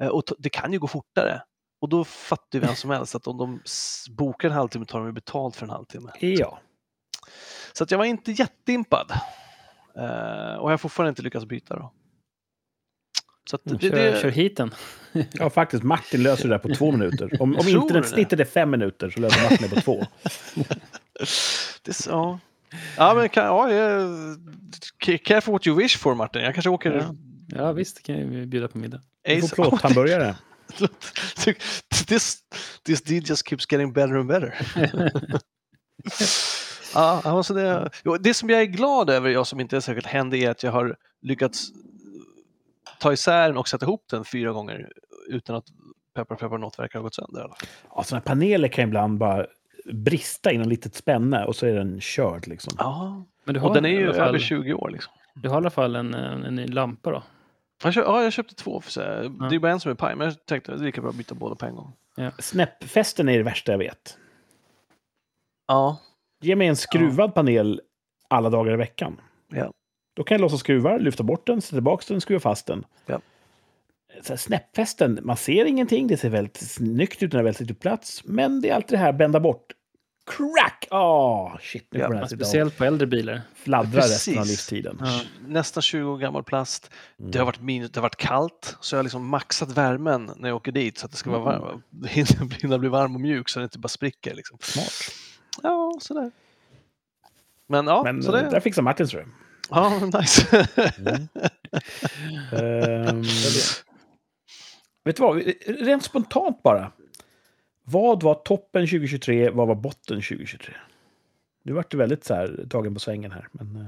Eh, Och det kan ju gå fortare. Och då fattar ju vem som helst att om de bokar en halvtimme tar de ju betalt för en halvtimme. Ja. Så att jag var inte jätteimpad. Eh, och jag har fortfarande inte lyckats byta då. Så att Mm, det, kör, det, kör hit den. Ja, faktiskt. Martin löser det där på två minuter. Om, om internetsnittet är fem minuter så löser Martin det på två. det, ja. ja, men kan, ja, jag- careful what you wish for Martin. Jag kanske åker Ja. Ja, visst, kan vi bjuda på middag. Du får plåthamburgare. this, this deal just keeps getting better and better. ja, alltså det, det som jag är glad över, jag som inte är särskilt händig, är att jag har lyckats ta isär den och sätta ihop den fyra gånger utan att peppar peppar något verkar ha gått sönder. i alla fall. Ja, här paneler kan ibland bara brista i något litet spänne och så är den körd. Liksom. Ja, Men du har, och den är ju fall, över 20 år. Liksom. du har i alla fall en, en, en ny lampa då. Jag köpte, ja, jag köpte två. För så här. Det är bara en som är paj, men jag tänkte att det är lika bra att byta båda på en gång. Snäppfästen är det värsta jag vet. Ja, Ge mig en skruvad panel alla dagar i veckan. Ja. Då kan jag låsa skruvar, lyfta bort den, sätta tillbaka den, skruva fast den. Ja. Så här, snäppfästen, man ser ingenting, det ser väldigt snyggt ut när det väl sitter på plats. Men det är alltid det här bända bort. Crack! Åh, shit, nu Ja, den här Speciellt på äldre bilar. fladdra resten av Precis. livstiden. Ja. nästan 20 år gammal plast. Mm. Det har varit minus, det har varit kallt, så jag har liksom maxat värmen när jag åker dit så att det ska vara Mm. varm, hinna, bli varm och mjuk så det inte bara spricker. Liksom. Smart. Ja, sådär. Men ja, Men så det, där fixar Martin, tror jag. ja, nice. Ehm, vet du vad, rent spontant bara. Vad var toppen 2023, vad var botten 2023? Nu vart du väldigt så här, tagen på svängen här. Men, eh,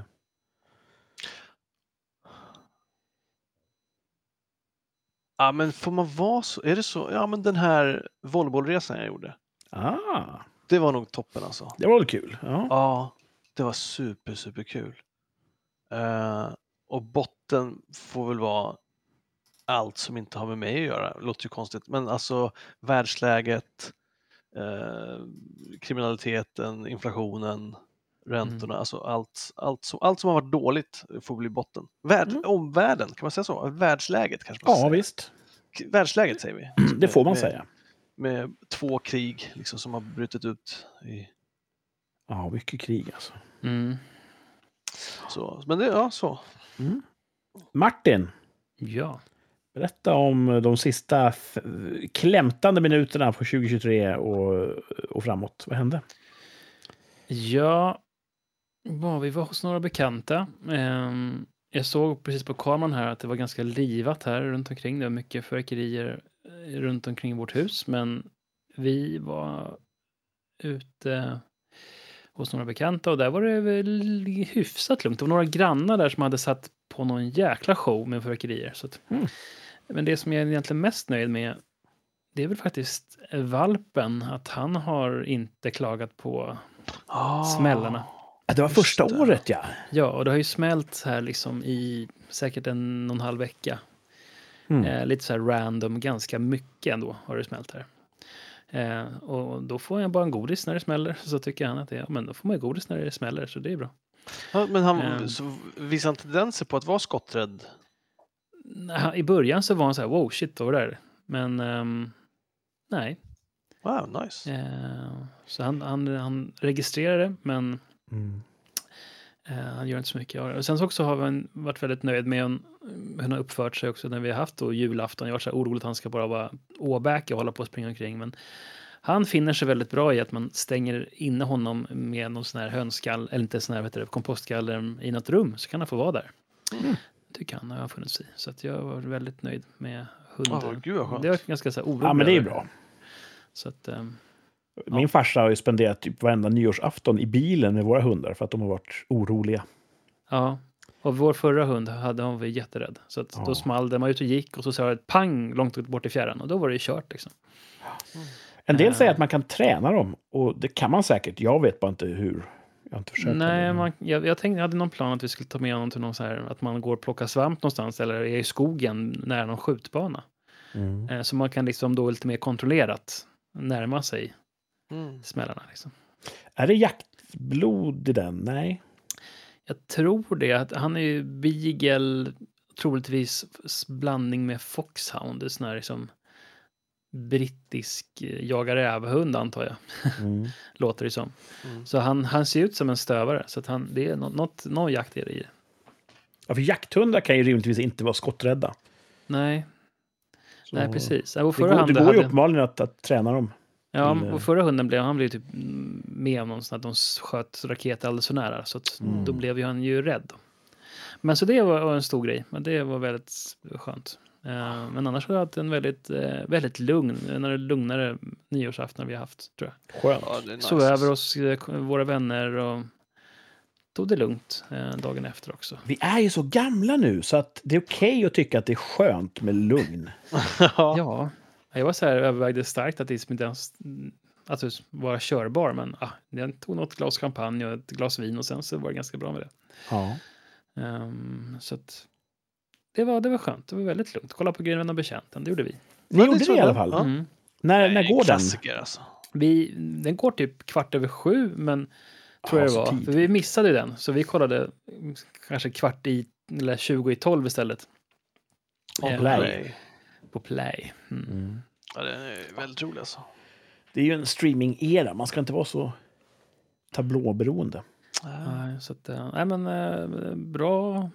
ja, men får man vara så? Är det så? Ja, men den här volleybollresan jag gjorde. ah, Det var nog toppen alltså. det var väl kul? Ja. Ja, det var super, super kul. Eh, och botten får väl vara allt som inte har med mig att göra. Det låter ju konstigt, men alltså världsläget, eh, kriminaliteten, inflationen, räntorna, alltså allt, allt, som, allt som har varit dåligt får bli botten. Värld, Mm. Omvärlden, kan man säga så? Världsläget kanske man ja, säga. visst. Världsläget säger vi. Det får man med, säga. Med två krig liksom, som har brutit ut. I, Ja, mycket krig alltså. Mm. så. Men det, ja, så. Martin, Ja. Berätta om de sista klämtande minuterna på 2023 och, och framåt. Vad hände? Ja, ja, vi var hos några bekanta. Ehm, jag såg precis på kameran här att det var ganska livat här runt omkring. Det var mycket fyrverkerier eh, runt omkring vårt hus, men vi var ute hos några bekanta och där var det väl hyfsat lugnt. Det var några grannar där som hade satt på någon jäkla show med fyrverkerier. Så att, Mm. Men det som jag är egentligen mest nöjd med det är väl faktiskt valpen, att han har inte klagat på Ah. Smällarna. Det var Just första det. året, ja. Ja, och det har ju smält här liksom i säkert en och en halv vecka. Mm. Eh, lite så här random, ganska mycket ändå har det smält här. Eh, och då får jag bara en godis när det smäller. Så tycker han att det är, ja, men då får man ju godis när det smäller, så det är bra. Ja, men han så visar han tendenser på att vara skotträdd? Han- I början så var han så här, wow, shit, vad var det där? Men ehm, nej. Wow, nice. Eh, så han, han, han registrerar det, men Mm. Eh, han gör inte så mycket av det. Och sen så också har vi varit väldigt nöjd med hon, hur han har uppfört sig också när vi har haft då julafton. Jag har varit så här orolig att han ska bara vara åbäke och hålla på och springa omkring. Men han finner sig väldigt bra i att man stänger inne honom med någon sån här hönskall, eller inte sån här, vet du, kompostgaller i något rum, så kan han få vara där. Mm. Tycker han har funnits i. Så att jag var väldigt nöjd med Ja, hunden. gud vad skönt. det var ganska så här orolig Ja, men det är bra. Så att, ehm, Min farsa har ju spenderat typ varenda nyårsafton i bilen med våra hundar för att de har varit oroliga. Ja, och vår förra hund hade hon var jätterädd. Så att Ja. då small det, man ut och gick och så sa det ett pang långt bort i fjärran och då var det ju kört liksom. En del Eh. säger att man kan träna dem och det kan man säkert. Jag vet bara inte hur. Jag har inte försökt. Nej, man, jag, jag tänkte, jag hade någon plan att vi skulle ta med honom till någon så här, att man går och plockar svamp någonstans eller är i skogen nära någon skjutbana. Mm. Eh, så man kan liksom då lite mer kontrollerat närma sig Mm. smällarna. Liksom. Är det jaktblod i den? Nej. Jag tror det, att han är ju beagle, troligtvis blandning med foxhound, det är sån här liksom brittisk eh, jagar rävhund antar jag. Mm. låter det som. Mm. Så han, han ser ut som en stövare, så att han, det är något, något, någon jakt är det i det. Ja, för jakthundar kan ju rimligtvis inte vara skotträdda. Nej, Så nej precis. Ja, vår Det förra går, det går ju hade- uppenbarligen att, att träna dem. Ja, till, eh, och förra hunden blev, han blev typ med om någon sån att de sköt raketer alldeles för nära. Så att Mm. då blev ju han ju rädd. Men så det var, var en stor grej. Men det var väldigt skönt. Eh, men annars har jag haft en väldigt, eh, väldigt lugn, en av de lugnare nyårsafton vi har haft, tror jag. Skönt. Ja, nice. Sov över hos eh, våra vänner och tog det lugnt dagen efter också. Vi är ju så gamla nu så att det är okej att tycka att det är skönt med lugn. ja. Ja, jag var så här, övervägde starkt att det liksom inte ens alltså, vara körbar. Men ah, jag tog något glas champagne och ett glas vin och sen så var det ganska bra med det. Ja. Ehm, så att det var, det var skönt. Det var väldigt lugnt. Kolla på Grön vän och bekänten, det gjorde vi. Ni gjorde det det i alla fall. Ja. Mm. När, när går den? Alltså. vi. Den går typ kvart över sju, men tror Ja, jag det var. För vi missade ju den, så vi kollade kanske kvart i, eller 20 i 12 istället. Ja, Eh, Play. På play. Mm. Mm. Ja, det är väldigt roligt alltså. Det är ju en streaming-era. Man ska inte vara så tablåberoende. Nej, så att, eh, nej men eh, bra,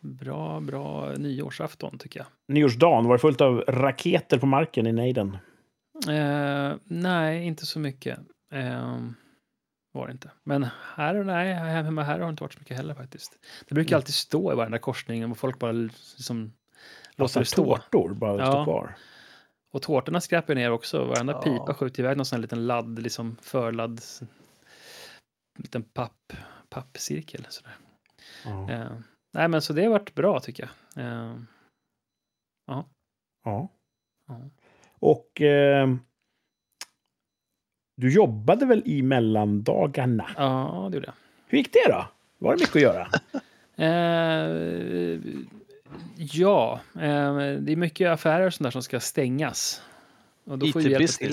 bra, bra nyårsafton tycker jag. Nyårsdagen, var det fullt av raketer på marken i nejden? Eh, nej, inte så mycket. Eh, var det inte. Men här, nej, här hemma här har det inte varit så mycket heller faktiskt. Det brukar Mm. alltid stå i varenda korsning och folk bara liksom låter det stå. tårtor bara Ja. står kvar. Och tårtorna skräpar ner också. Varenda Ja. pipa skjuter iväg någon sån här liten ladd, liksom förladd, liten papp, pappcirkel. Sådär. Ja. Eh, nej, men så det har varit bra tycker jag. Eh, ja. ja. Och eh, du jobbade väl i mellandagarna? ja, det gjorde jag. Hur gick det då? Var det mycket att göra? Eh, ja, eh, det är mycket affärer och sånt där som ska stängas. Och då får vi hjälpa till.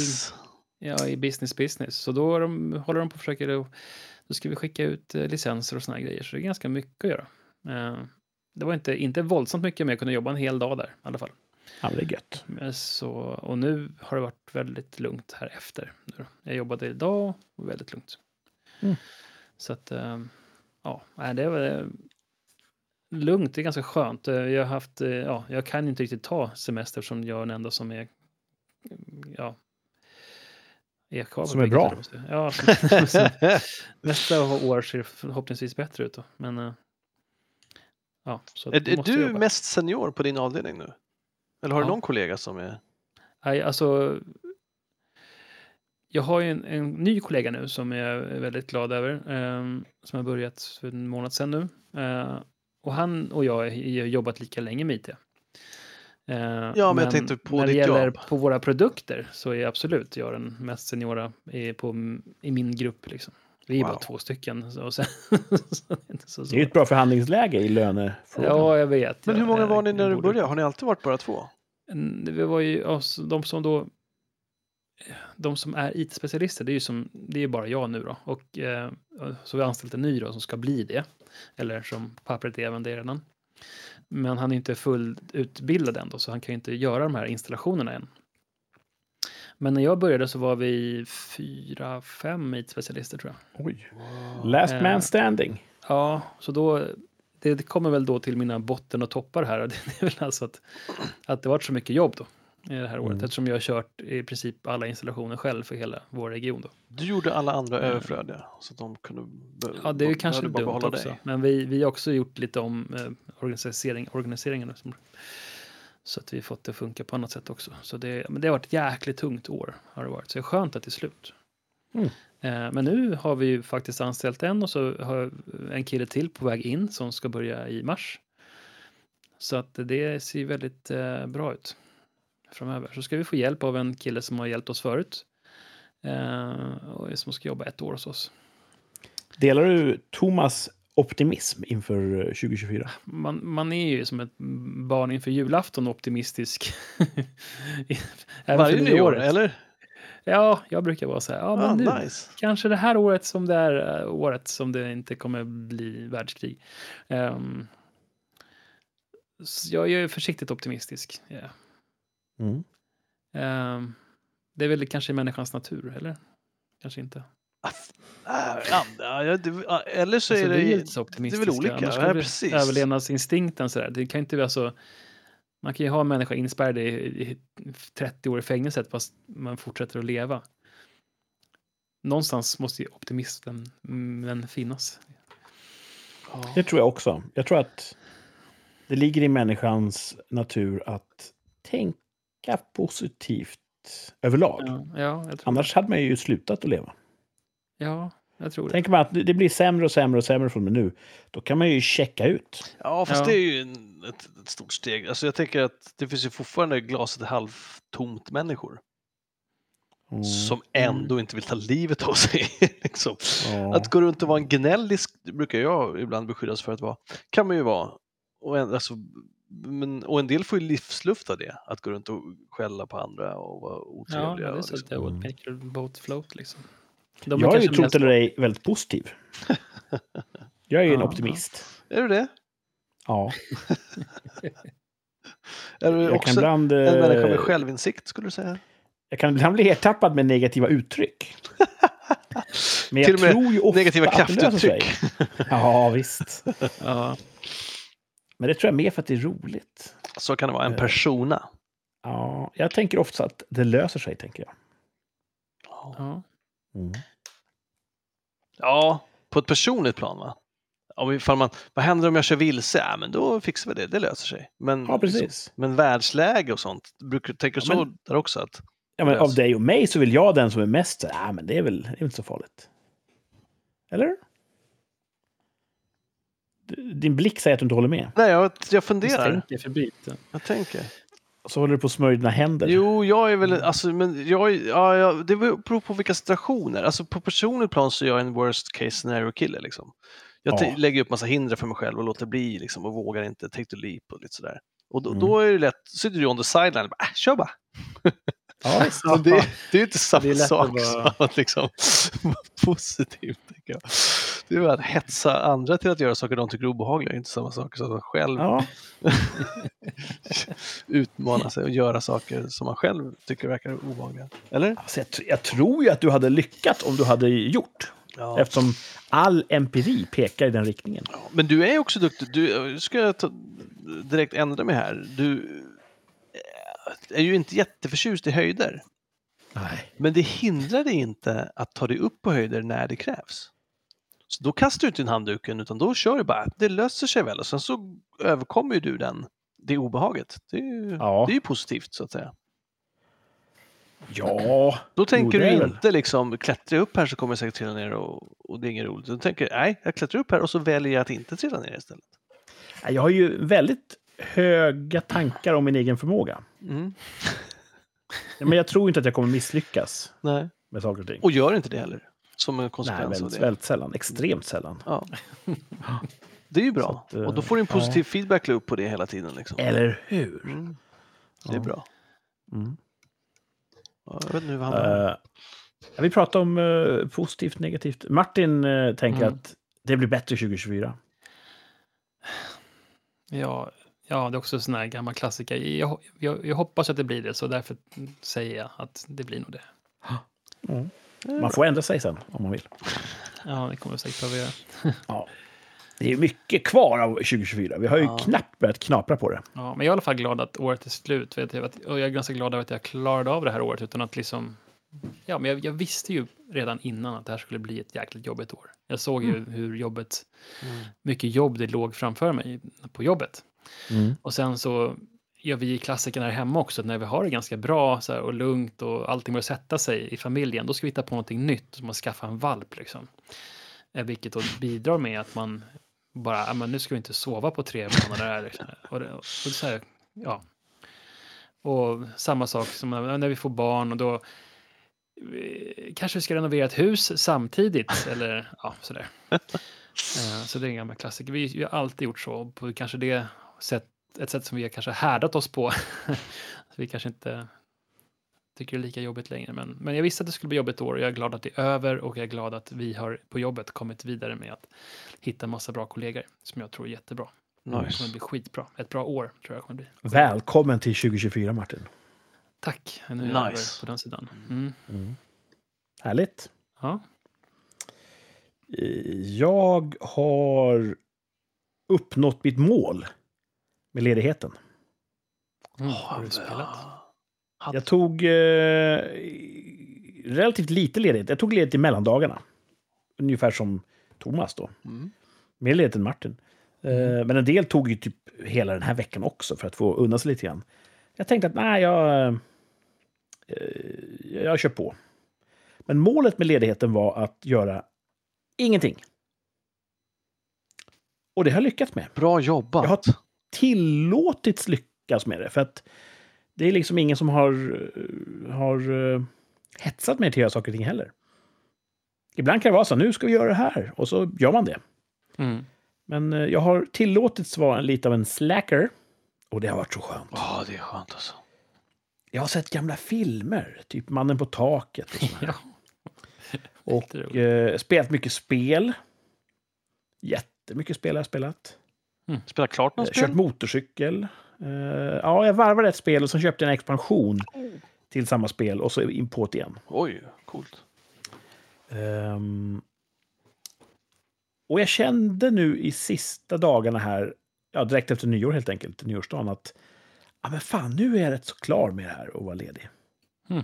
Ja, i business business. Så då de, håller de på och försöker, då ska vi skicka ut eh, licenser och såna här grejer. Så det är ganska mycket att göra. Eh, det var inte, inte våldsamt mycket, men jag kunde jobba en hel dag där i alla fall. Ja, det är gött. Eh, Så, och nu har det varit väldigt lugnt här efter. Jag jobbade idag och väldigt lugnt. Mm. Så att, eh, ja, det var lugnt. Det är ganska skönt. Jag har haft, ja, jag kan inte riktigt ta semester som jag är den enda som är, ja, är kvar. Som är bra. Ja, nästa år ser förhoppningsvis bättre ut då. Men, ja, är är du jobba. mest senior på din avdelning nu? Eller har du Ja. någon kollega som är... Nej, alltså. Jag har ju en, en ny kollega nu som jag är väldigt glad över. ehm, som har börjat för en månad sedan nu. Eh, och han och jag har jobbat lika länge med IT. Eh, Ja, men jag tänkte på när det ditt gäller jobb. på våra produkter så är absolut jag den mest seniora i, på, i min grupp. Liksom. Vi är Wow. bara två stycken. Så, och sen, så det är inte så Det är ju ett bra förhandlingsläge i lönefrågan. Ja, jag vet. Men hur många jag- var ni när du började? Har ni alltid varit bara två? Det var ju alltså, de som då... De som är IT-specialister, det är ju som, det är bara jag nu då. Och eh, så har vi anställt en ny då som ska bli det. Eller som pappret är även det redan. Men han är inte fullutbildad än då, så han kan ju inte göra de här installationerna än. Men när jag började så var vi fyra, fem IT-specialister tror jag. Oj. Last Eh, man standing. Ja, så då, det, det kommer väl då till mina botten och toppar här. Det är väl alltså att, att det varit så mycket jobb då i det här året. Mm. Eftersom jag har kört i princip alla installationer själv för hela vår region. Då. Du gjorde alla andra Mm. överflödiga så att de kunde... Ja, det är ju kanske dumt också. dig. Men vi, vi har också gjort lite om eh, organisering, organiseringen. och som- Så att vi fått det att funka på annat sätt också. Så det, men det har varit ett jäkligt tungt år. Har det varit. Så det är skönt att det är slut. Mm. Eh, men nu har vi ju faktiskt anställt en och så har en kille till på väg in som ska börja i mars. Så att det ser väldigt eh, bra ut framöver. Så ska vi få hjälp av en kille som har hjälpt oss förut. Eh, och som ska jobba ett år hos oss. Delar du Thomas optimism inför eh, 2024? man, man är ju som ett barn inför julafton optimistisk. Varje nyår, eller? Ja, jag brukar vara så här. Ja, men Ah, nu, nice. kanske det här året som det är eh, året som det inte kommer bli världskrig. Så jag är försiktigt optimistisk. ja. Mm. Ehm, det är väl kanske människans natur, eller? Kanske inte. Det- ja, eller så Alltså, är det... vi är det är väl olika, Annars ja, precis. Överlevnadsinstinkten sådär. Det kan inte vara så... Man kan ju ha en människa inspärrad i, i 30 år i fängelset fast man fortsätter att leva. Någonstans måste ju optimismen mm, finnas. Ja. Det tror jag också. Jag tror att det ligger i människans natur att tänka positivt överlag. Ja, ja, jag tror, Annars hade man ju slutat att leva. Ja, jag tror det. Tänker man att det blir sämre och sämre och sämre från och nu, då kan man ju checka ut. Ja, fast Ja. det är ju en, ett, ett stort steg. Alltså jag tänker att det finns ju fortfarande glaset är halvtomt människor Mm. som ändå inte vill ta livet av sig. liksom. Ja. Att gå runt och vara en gnällisk, brukar jag ibland beskyllas för att vara, kan man ju vara. Och en, alltså, men, och en del får ju livsluft av det, att gå runt och skälla på andra och vara Ja, otrevliga. det är och så liksom. att det Mm. your boat float liksom. De Jag är ju, trott eller ej, väldigt positiv. Jag är ju en Ja, optimist. Är du det? Ja. Är du Jag kan, också ibland, en människa med eh, självinsikt skulle du säga? jag kan ibland bli ertappad med negativa uttryck. Men jag Till och med tror ju ofta Negativa kraftuttryck. Ja, visst. Ja, Men det tror jag mer för att det är roligt. Så kan det vara, en Eh. persona. Ja, jag tänker ofta att det löser sig, tänker jag. ja. Mm. Ja, på ett personligt plan va? Om ifall man, vad händer om jag kör vilse? Ja, men då fixar vi det, det löser sig. Men, Ja, precis. men världsläge och sånt, brukar du tänka Ja, så men- där också? Att, Ja, men av dig och mig så vill jag den som är mest så ja, men det är väl det är inte så farligt. Eller? Din blick säger att du inte håller med. nej, jag, jag funderar. Tänker förbi. Jag tänker. Så håller du på att smörja dina händer. Jo, jag är väl, alltså, men jag, ja, jag, det beror på vilka situationer. Alltså på personligt plan så är jag en worst case scenario-kille. Liksom. Jag Ja. lägger upp massa hinder för mig själg och låter bli liksom, och vågar inte, take the leap och lite sådär. Och då, Mm. då är det lätt, sitter du on the sideline och bara, äh, kör bara. Ja. Men det, det är ju inte samma Det är lätt att sak vara- som att liksom, vara positiv. Jag. Det är ju att hetsa andra till att göra saker de tycker är obehagliga, är inte samma sak som att man själv Ja, utmana sig och göra saker som man själv tycker verkar obehagliga. Eller? alltså jag, jag tror ju att du hade lyckats om du hade gjort. Ja. Eftersom all empiri pekar i den riktningen. Men du är också duktig. Du ska jag ta, direkt ändra mig här. Du eh, är ju inte jätteförtjust i höjder. Nej. Men det hindrar dig inte att ta dig upp på höjder när det krävs. Så då kastar du inte in handduken utan då kör du bara. Det löser sig väl och sen så överkommer ju du den, det obehaget. Det är ju, Ja. det är ju positivt så att säga. Ja, Då tänker är du väl. inte liksom klättra upp här så kommer jag säkert trilla ner och, och det är inget roligt. Du tänker nej, jag klättrar upp här och så väljer jag att inte trilla ner istället. jag har ju väldigt höga tankar om min egen förmåga. Mm. Men jag tror inte att jag kommer misslyckas Nej. med saker och ting. Och gör inte det heller. Som en Nej, konsekvens av väldigt, det. väldigt sällan. Extremt sällan. Ja. Det är ju bra. att, eh, och då får du en positiv ja. feedback loop på det hela tiden. Liksom. Eller hur? Mm. Det är Ja. bra. Mm. Ja, jag vet hur vi hamnar. Eh, vi pratar om eh, positivt, negativt. Martin eh, tänker Mm. att det blir bättre 2024. Ja, ja, det är också en sån här gammal klassiker. Jag, jag, jag hoppas att det blir det, så därför säger jag att det blir nog det. Mm. Man får ändra sig sen om man vill. Ja, det kommer jag säkert behöva göra. Ja. Det är mycket kvar av 2024. Vi har ju Ja. knappt börjat knapra på det. Ja, men jag är i alla fall glad att året är slut. Vet jag, och jag är ganska glad över att jag klarade av det här året utan att liksom... Ja, men jag, jag visste ju redan innan att det här skulle bli ett jäkligt jobbigt år. Jag såg ju hur jobbet, Mm. mycket jobb det låg framför mig på jobbet. Och sen så gör vi klassikerna här hemma också, när vi har det ganska bra här, och lugnt och allting börjar sätta sig i familjen, då ska vi hitta på någonting nytt, som att skaffa en valp. Liksom. Eh, Vilket då bidrar med att man bara, "Ja, men nu ska vi inte sova på tre månader. Här, liksom. och det, och så här, ja. Och samma sak som när vi får barn och då kanske vi ska renovera ett hus samtidigt, eller ja, sådär. Eh, Så det är en gammal klassiker. Vi, vi har alltid gjort så, på kanske det sätt, ett sätt som vi har kanske härdat oss på. så vi kanske inte tycker det är lika jobbigt längre. Men, men jag visste att det skulle bli jobbigt år och jag är glad att det är över och jag är glad att vi har på jobbet kommit vidare med att hitta massa bra kollegor som jag tror är jättebra. Det kommer Nice. bli skitbra. Ett bra år tror jag kommer bli. Välkommen till 2024, Martin. Tack. Nu är Nice. över på den sidan. Mm. Härligt. Ja. Eh, Jag har uppnått mitt mål med ledigheten. Mm, har du spelat? Jag tog eh, relativt lite ledigt. Jag tog ledigt i mellandagarna. Ungefär som Thomas då. Mm. Mer ledigt än Martin. Eh, men en del tog ju typ hela den här veckan också för att få undan sig lite grann. Jag tänkte att nej, jag, eh, jag kör på. Men målet med ledigheten var att göra ingenting. Och det har jag lyckats med. Bra jobbat. Jag har tillåtits lyckas med det. För att det är liksom ingen som har, har eh, hetsat mig till att göra saker och ting heller. Ibland kan det vara så, nu ska vi göra det här. Och så gör man det. Mm. Men eh, jag har tillåtits vara lite av en slacker. Och det har varit så skönt. Ja, det är skönt alltså. Jag har sett gamla filmer, typ Mannen på taket. Och. Ja. och eh, spelat mycket spel. Jättemycket spel har jag spelat. Spela klart Eh, något Kört spel? motorcykel. Eh, ja, jag varvade ett spel och sen köpte jag en expansion till samma spel och så in på det igen. Oj, coolt. Ehm, och jag kände nu i sista dagarna här, ja, direkt efter nyår helt enkelt, nyårsdagen, att ja, men fan, nu är jag rätt så klar med det här och vara ledig. Mm.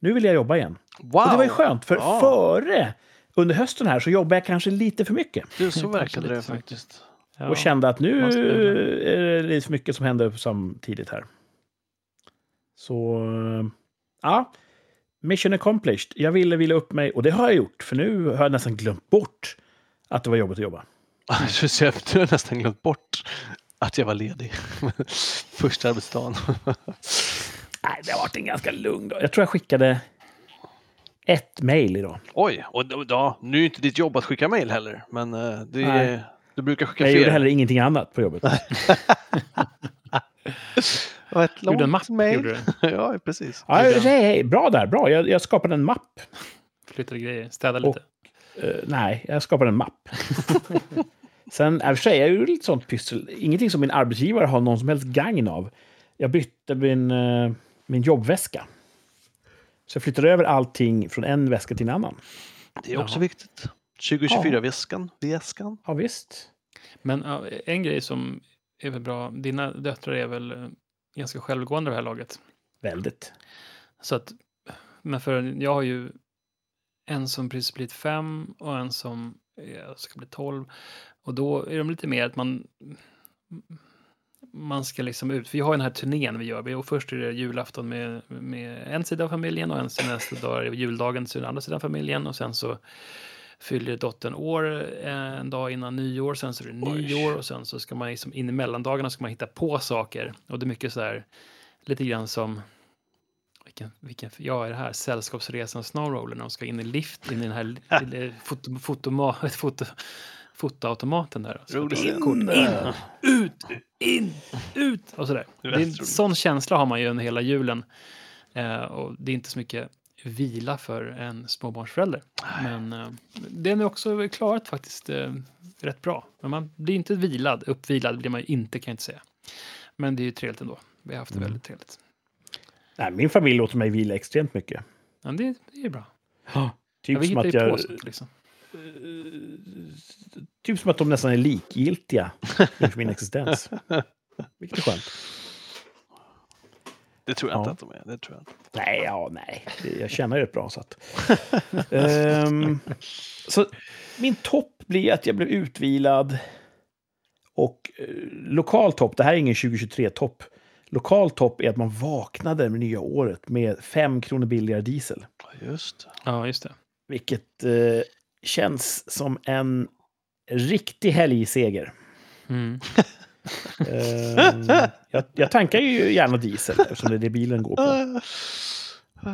Nu vill jag jobba igen. Wow! Och det var ju skönt, för Ja. före, under hösten här, så jobbade jag kanske lite för mycket. Det, så verkade det faktiskt. Ja. Och kände att nu är det lite för mycket som händer samtidigt här. Så, ja. Mission accomplished. Jag ville vila upp mig och det har jag gjort. För nu har jag nästan glömt bort att det var jobbigt att jobba. Du har nästan glömt bort att jag var ledig. Första arbetsdagen. Nej, det har varit en ganska lugn dag. Jag tror jag skickade ett mejl idag. Oj, och då- nu är inte ditt jobb att skicka mejl heller, men eh, det är, du brukar skicka Jag fler. gjorde heller ingenting annat på jobbet. Det var ett Gjorde en mapp, långt du. ja, precis. Ja, hej, hej, bra där, bra. Jag, jag skapade en mapp. Flyttade grejer, städade lite. Eh, nej, jag skapade en mapp. Sen, i och för sig, jag gjorde lite sånt pyssel. Ingenting som min arbetsgivare har någon som helst gagn av. Jag bytte min, eh, min jobbväska. Så jag flyttade över allting från en väska till en annan. Det är också Jaha. viktigt. 2024-väskan. Väskan. Ja, visst. Men ja, en grej som är väl bra, dina döttrar är väl eh, ganska självgående det här laget. Väldigt. Så att, men för jag har ju en som precis blivit fem och en som eh, ska bli tolv. Och då är de lite mer att man man ska liksom ut. Vi har den här turnén vi gör. Vi- Och först är det julafton med, med en sida av familjen och en sida nästa dag är det juldagen till den andra sidan av familjen. Och sen så fyller dottern år eh, en dag innan nyår. Sen så är det nyår och sen så ska man liksom in i mellandagarna ska man hitta på saker. Och det är mycket så här lite grann som vilken, vilken, ja, är det här Sällskapsresan Snowroller när de ska in i lift in i den här foto, fotoma, foto, fotoautomaten där. Och så Roligt. visa kort. In, ut, in, ut och sådär. Det är en sån känsla har man ju under hela julen. Eh, och det är inte så mycket vila för en småbarnsförälder. Men eh, den är också klarat faktiskt eh, rätt bra. Men man blir inte vilad, uppvilad blir man ju inte kan jag inte säga. Men det är ju trevligt ändå. Vi har haft det väldigt trevligt. Nej, min familj låter mig vila extremt mycket. Ja, det, det är bra. Typ, Ja, som att jag, sånt liksom. typ som att de nästan är likgiltiga inför min existens. Vilket är skönt. Det tror jag inte Ja. att de är. Det tror jag inte. Nej, ja, nej. Jag känner ju rätt bra. Så, att. Ehm, så min topp blir att jag blev utvilad. Och eh, lokal topp, det här är ingen 2023-topp. Lokal topp är att man vaknade med nya året med fem kronor billigare diesel. Just. Ja, just det. Vilket eh, känns som en riktig helgseger. Mm. Ehm, jag, jag tankar ju gärna diesel eftersom det är det bilen går på.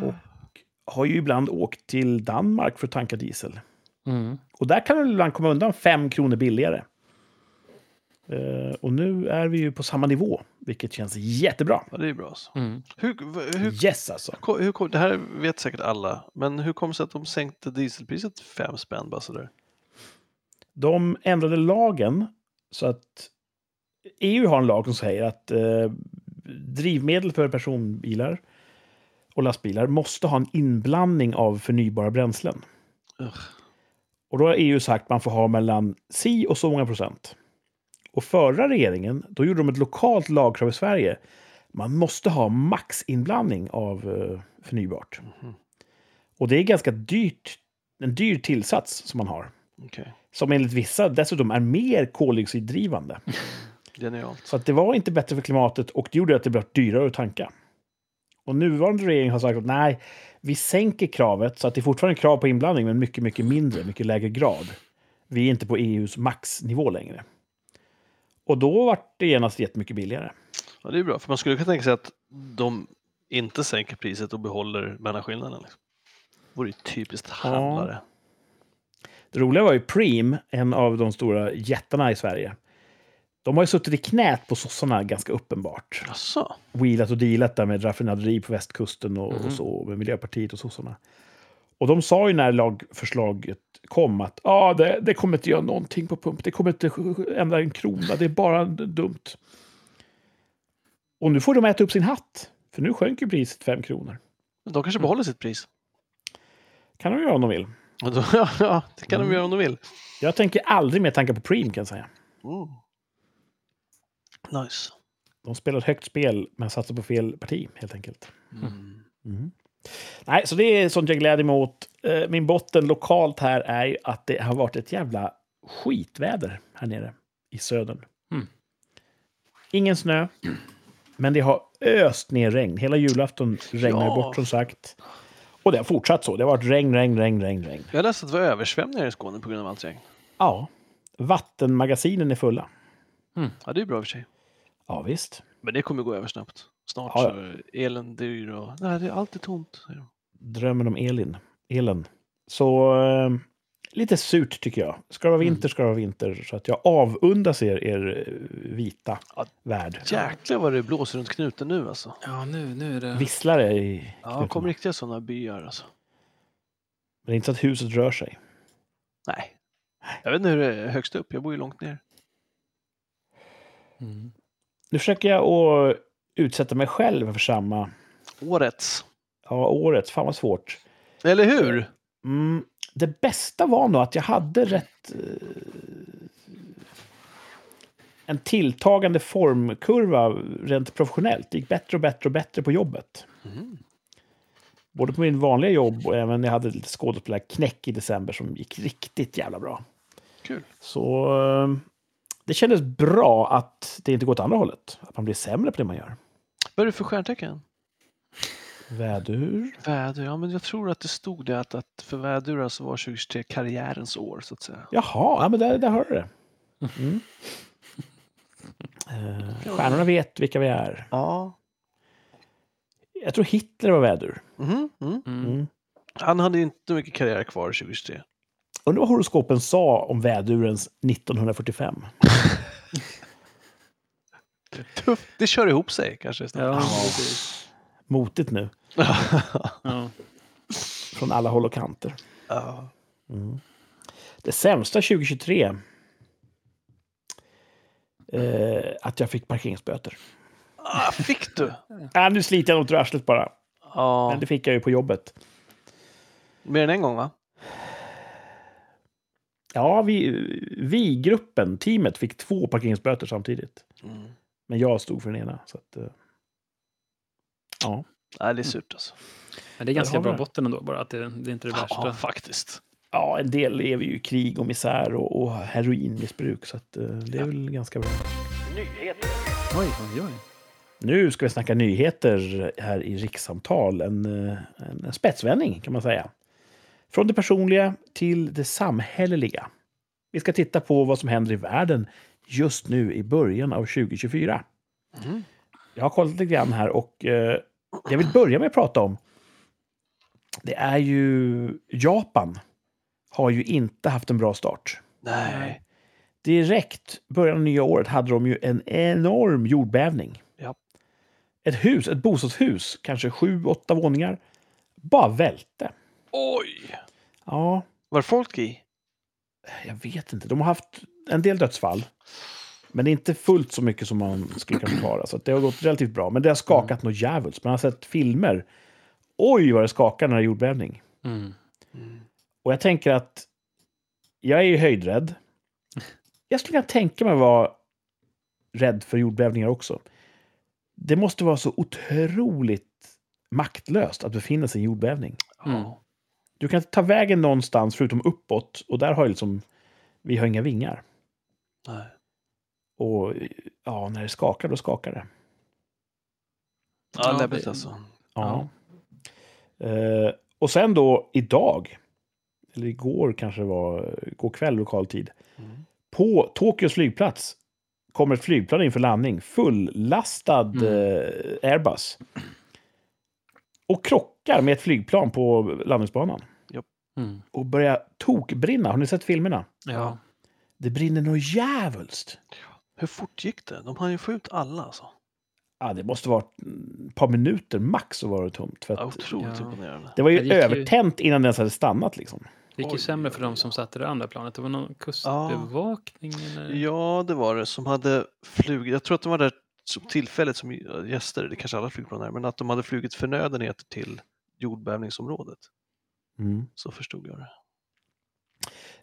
Och har ju ibland åkt till Danmark för att tanka diesel. Mm. Och där kan du ibland komma undan fem kronor billigare. Eh, och nu är vi ju på samma nivå, vilket känns jättebra. Ja, det är bra. Alltså. Mm. Hur, hur, Yes alltså. hur, hur, kom- det här vet säkert alla, men hur kom det sig att de sänkte dieselpriset fem spänn bara sådär? De ändrade lagen så att EU har en lag som säger att eh, drivmedel för personbilar och lastbilar måste ha en inblandning av förnybara bränslen. Ugh. Och då har EU sagt att man får ha mellan si och så många procent. Och förra regeringen, då gjorde de ett lokalt lagkrav i Sverige. Man måste ha maxinblandning av eh, förnybart. Mhm. Och det är ganska dyrt, en dyr tillsats som man har. Okej. Som enligt vissa dessutom är mer koldioxiddrivande. Genialt. Så att det var inte bättre för klimatet och det gjorde att det blev dyrare att tanka. Och nuvarande regering har sagt att nej, vi sänker kravet så att det är fortfarande krav på inblandning men mycket, mycket mindre, mycket lägre grad. Vi är inte på EUs maxnivå längre. Och då vart det genast jättemycket billigare. Ja, det är bra, för man skulle kunna tänka sig att de inte sänker priset och behåller mellanskillnaden. Liksom. Det vore ju typiskt handlare. Det roliga var ju Preem, en av de stora jättarna i Sverige. De har ju suttit i knät på sossarna ganska uppenbart. Jaså? wheelat och dealat där med raffinaderi på västkusten och, Mhm. och så, med Miljöpartiet och sossarna. Och de sa ju när lagförslaget kom att ah, det, det kommer inte göra någonting på pump, det kommer inte ändra en krona, det är bara dumt. Och nu får de äta upp sin hatt, för nu sjönk ju priset fem kronor. De kanske behåller sitt pris. Kan de göra om de vill. Ja, det kan Mm. de göra om de vill. Jag tänker aldrig mer tanka på Preem kan jag säga. Mm. Nice. De spelar ett högt spel, men satsar på fel parti helt enkelt. Mm. Mm. Nej, så det är sånt jag gläder mig åt. Eh, Min botten lokalt här är ju att det har varit ett jävla skitväder här nere i södern. Mm. Ingen snö, men det har öst ner regn. Hela julafton regnar Ja. bort som sagt. Och det har fortsatt så. Det har varit regn, regn, regn, regn, regn. Jag läste att det var översvämningar i Skåne på grund av allt regn. Ja, vattenmagasinen är fulla. Ja, det är bra i och för sig. Ja, visst. Men det kommer gå över snabbt. Snart Ja, ja. så är elen dyr och... Nej, det är alltid tomt. Drömmen om Elin. Elen. Så eh, lite surt tycker jag. Ska det vara vinter ska det vara vinter. Så att jag avundas er, er eh, vita Ja. värld. Jäklar vad det blåser runt knuten nu alltså. Ja, nu, nu är det... Visslare i Ja, knutarna. det kom riktiga sådana byar alltså. Men det är inte så att huset rör sig. Nej. Jag vet inte hur det är högst upp. Jag bor ju långt ner. Mm. Nu försöker jag att utsätta mig själv för samma. Årets. Ja, året. Fan vad svårt. Eller hur? Mm, det bästa var nog att jag hade rätt... Eh, en tilltagande formkurva rent professionellt. Det gick bättre och bättre och bättre på jobbet. Mm. Både på min vanliga jobb och även när jag hade lite skådespelarknäck i december som gick riktigt jävla bra. Kul. Så eh, det kändes bra att det inte går åt andra hållet. Att man blir sämre på det man gör. Vad är det för stjärntecken? Vädur. Vädur. Ja, men jag tror att det stod det att, att för vädurar så var 2023 karriärens år så att säga. Jaha, ja, men där, där har du det. Mm. Eh, stjärnorna vet vilka vi är. Ja. Jag tror Hitler var vädur. Mm. Mm. Han hade inte mycket karriär kvar 2023. Undrar vad horoskopen sa om vädurens 1945. Tufft. Det kör ihop sig kanske. Ja. Motigt nu, Ja. från alla håll och kanter. ja. Mm. Det sämsta 2023. Eh, att jag fick parkeringsböter. Ah, fick du? Äh, nu sliter jag nog ur arslet bara. Ja, Men det fick jag ju på jobbet. mer än en gång va? Ja, vi, vi-gruppen, teamet, fick två parkeringsböter samtidigt. Mm. Men jag stod för den ena. Så att, eh, ja. Nej, det är surt alltså. Men det är ganska vi bra det. botten ändå, bara att det, det är inte det värsta. Ja, faktiskt. ja, en del lever ju i krig och misär och, och heroinmissbruk. Så att, eh, det är väl ganska bra. Nyheter. Oj, oj, oj. Nu ska vi snacka nyheter här i rikssamtal. En, eh, en spetsvändning kan man säga. Från det personliga till det samhälleliga. Vi ska titta på vad som händer i världen just nu i början av 2024. Mm. Jag har kollat lite grann här och eh, jag vill börja med att prata om det är ju Japan har ju inte haft en bra start. Nej. Direkt början av nya året hade de ju en enorm jordbävning. Ja. Ett hus, ett bostadshus, kanske sju, åtta våningar, bara välte. Oj! Ja, Var det folk i? jag vet inte. De har haft en del dödsfall. Men inte fullt så mycket som man skulle kunna förklara. Så att det har gått relativt bra. Men det har skakat något djävulskt. Man har sett filmer. Oj, vad det skakar när det är jordbävning. Mm. Och jag tänker att jag är ju höjdrädd. Jag skulle kunna tänka mig vara rädd för jordbävningar också. Det måste vara så otroligt maktlöst att befinna sig i en jordbävning. Mm. Du kan inte ta vägen någonstans förutom uppåt och där har ju liksom, vi har inga vingar. Nej. Och ja, när det skakar, då skakar det. Ja, Ja, läbbigt alltså. Ja. Eh, och sen då idag, eller igår kanske det var, igår kväll lokal tid, Mm. på Tokyos flygplats kommer ett flygplan in för landning, fullastad Mm. eh, Airbus. Och krockar med ett flygplan på landningsbanan. Mm. Och börjar tokbrinna. Har ni sett filmerna? Ja. Det brinner något djävulskt. Hur fort gick det? De hann ju få ut alla alltså. Ja, det måste vara ett par minuter max så var det tomt. För Ja, att otroligt Ja. imponerande. det var ju Det gick ju- övertänt innan det ens hade stannat. Liksom. Det gick ju Oj, sämre för de som satte det andra planet. Det var någon kustbevakning eller? Ja, det var det som hade flugit. Jag tror att de var där som tillfälligt som gäster, det kanske alla flygplan är, men att de hade flugit förnödenheter till jordbävningsområdet. Mm. Så förstod jag det.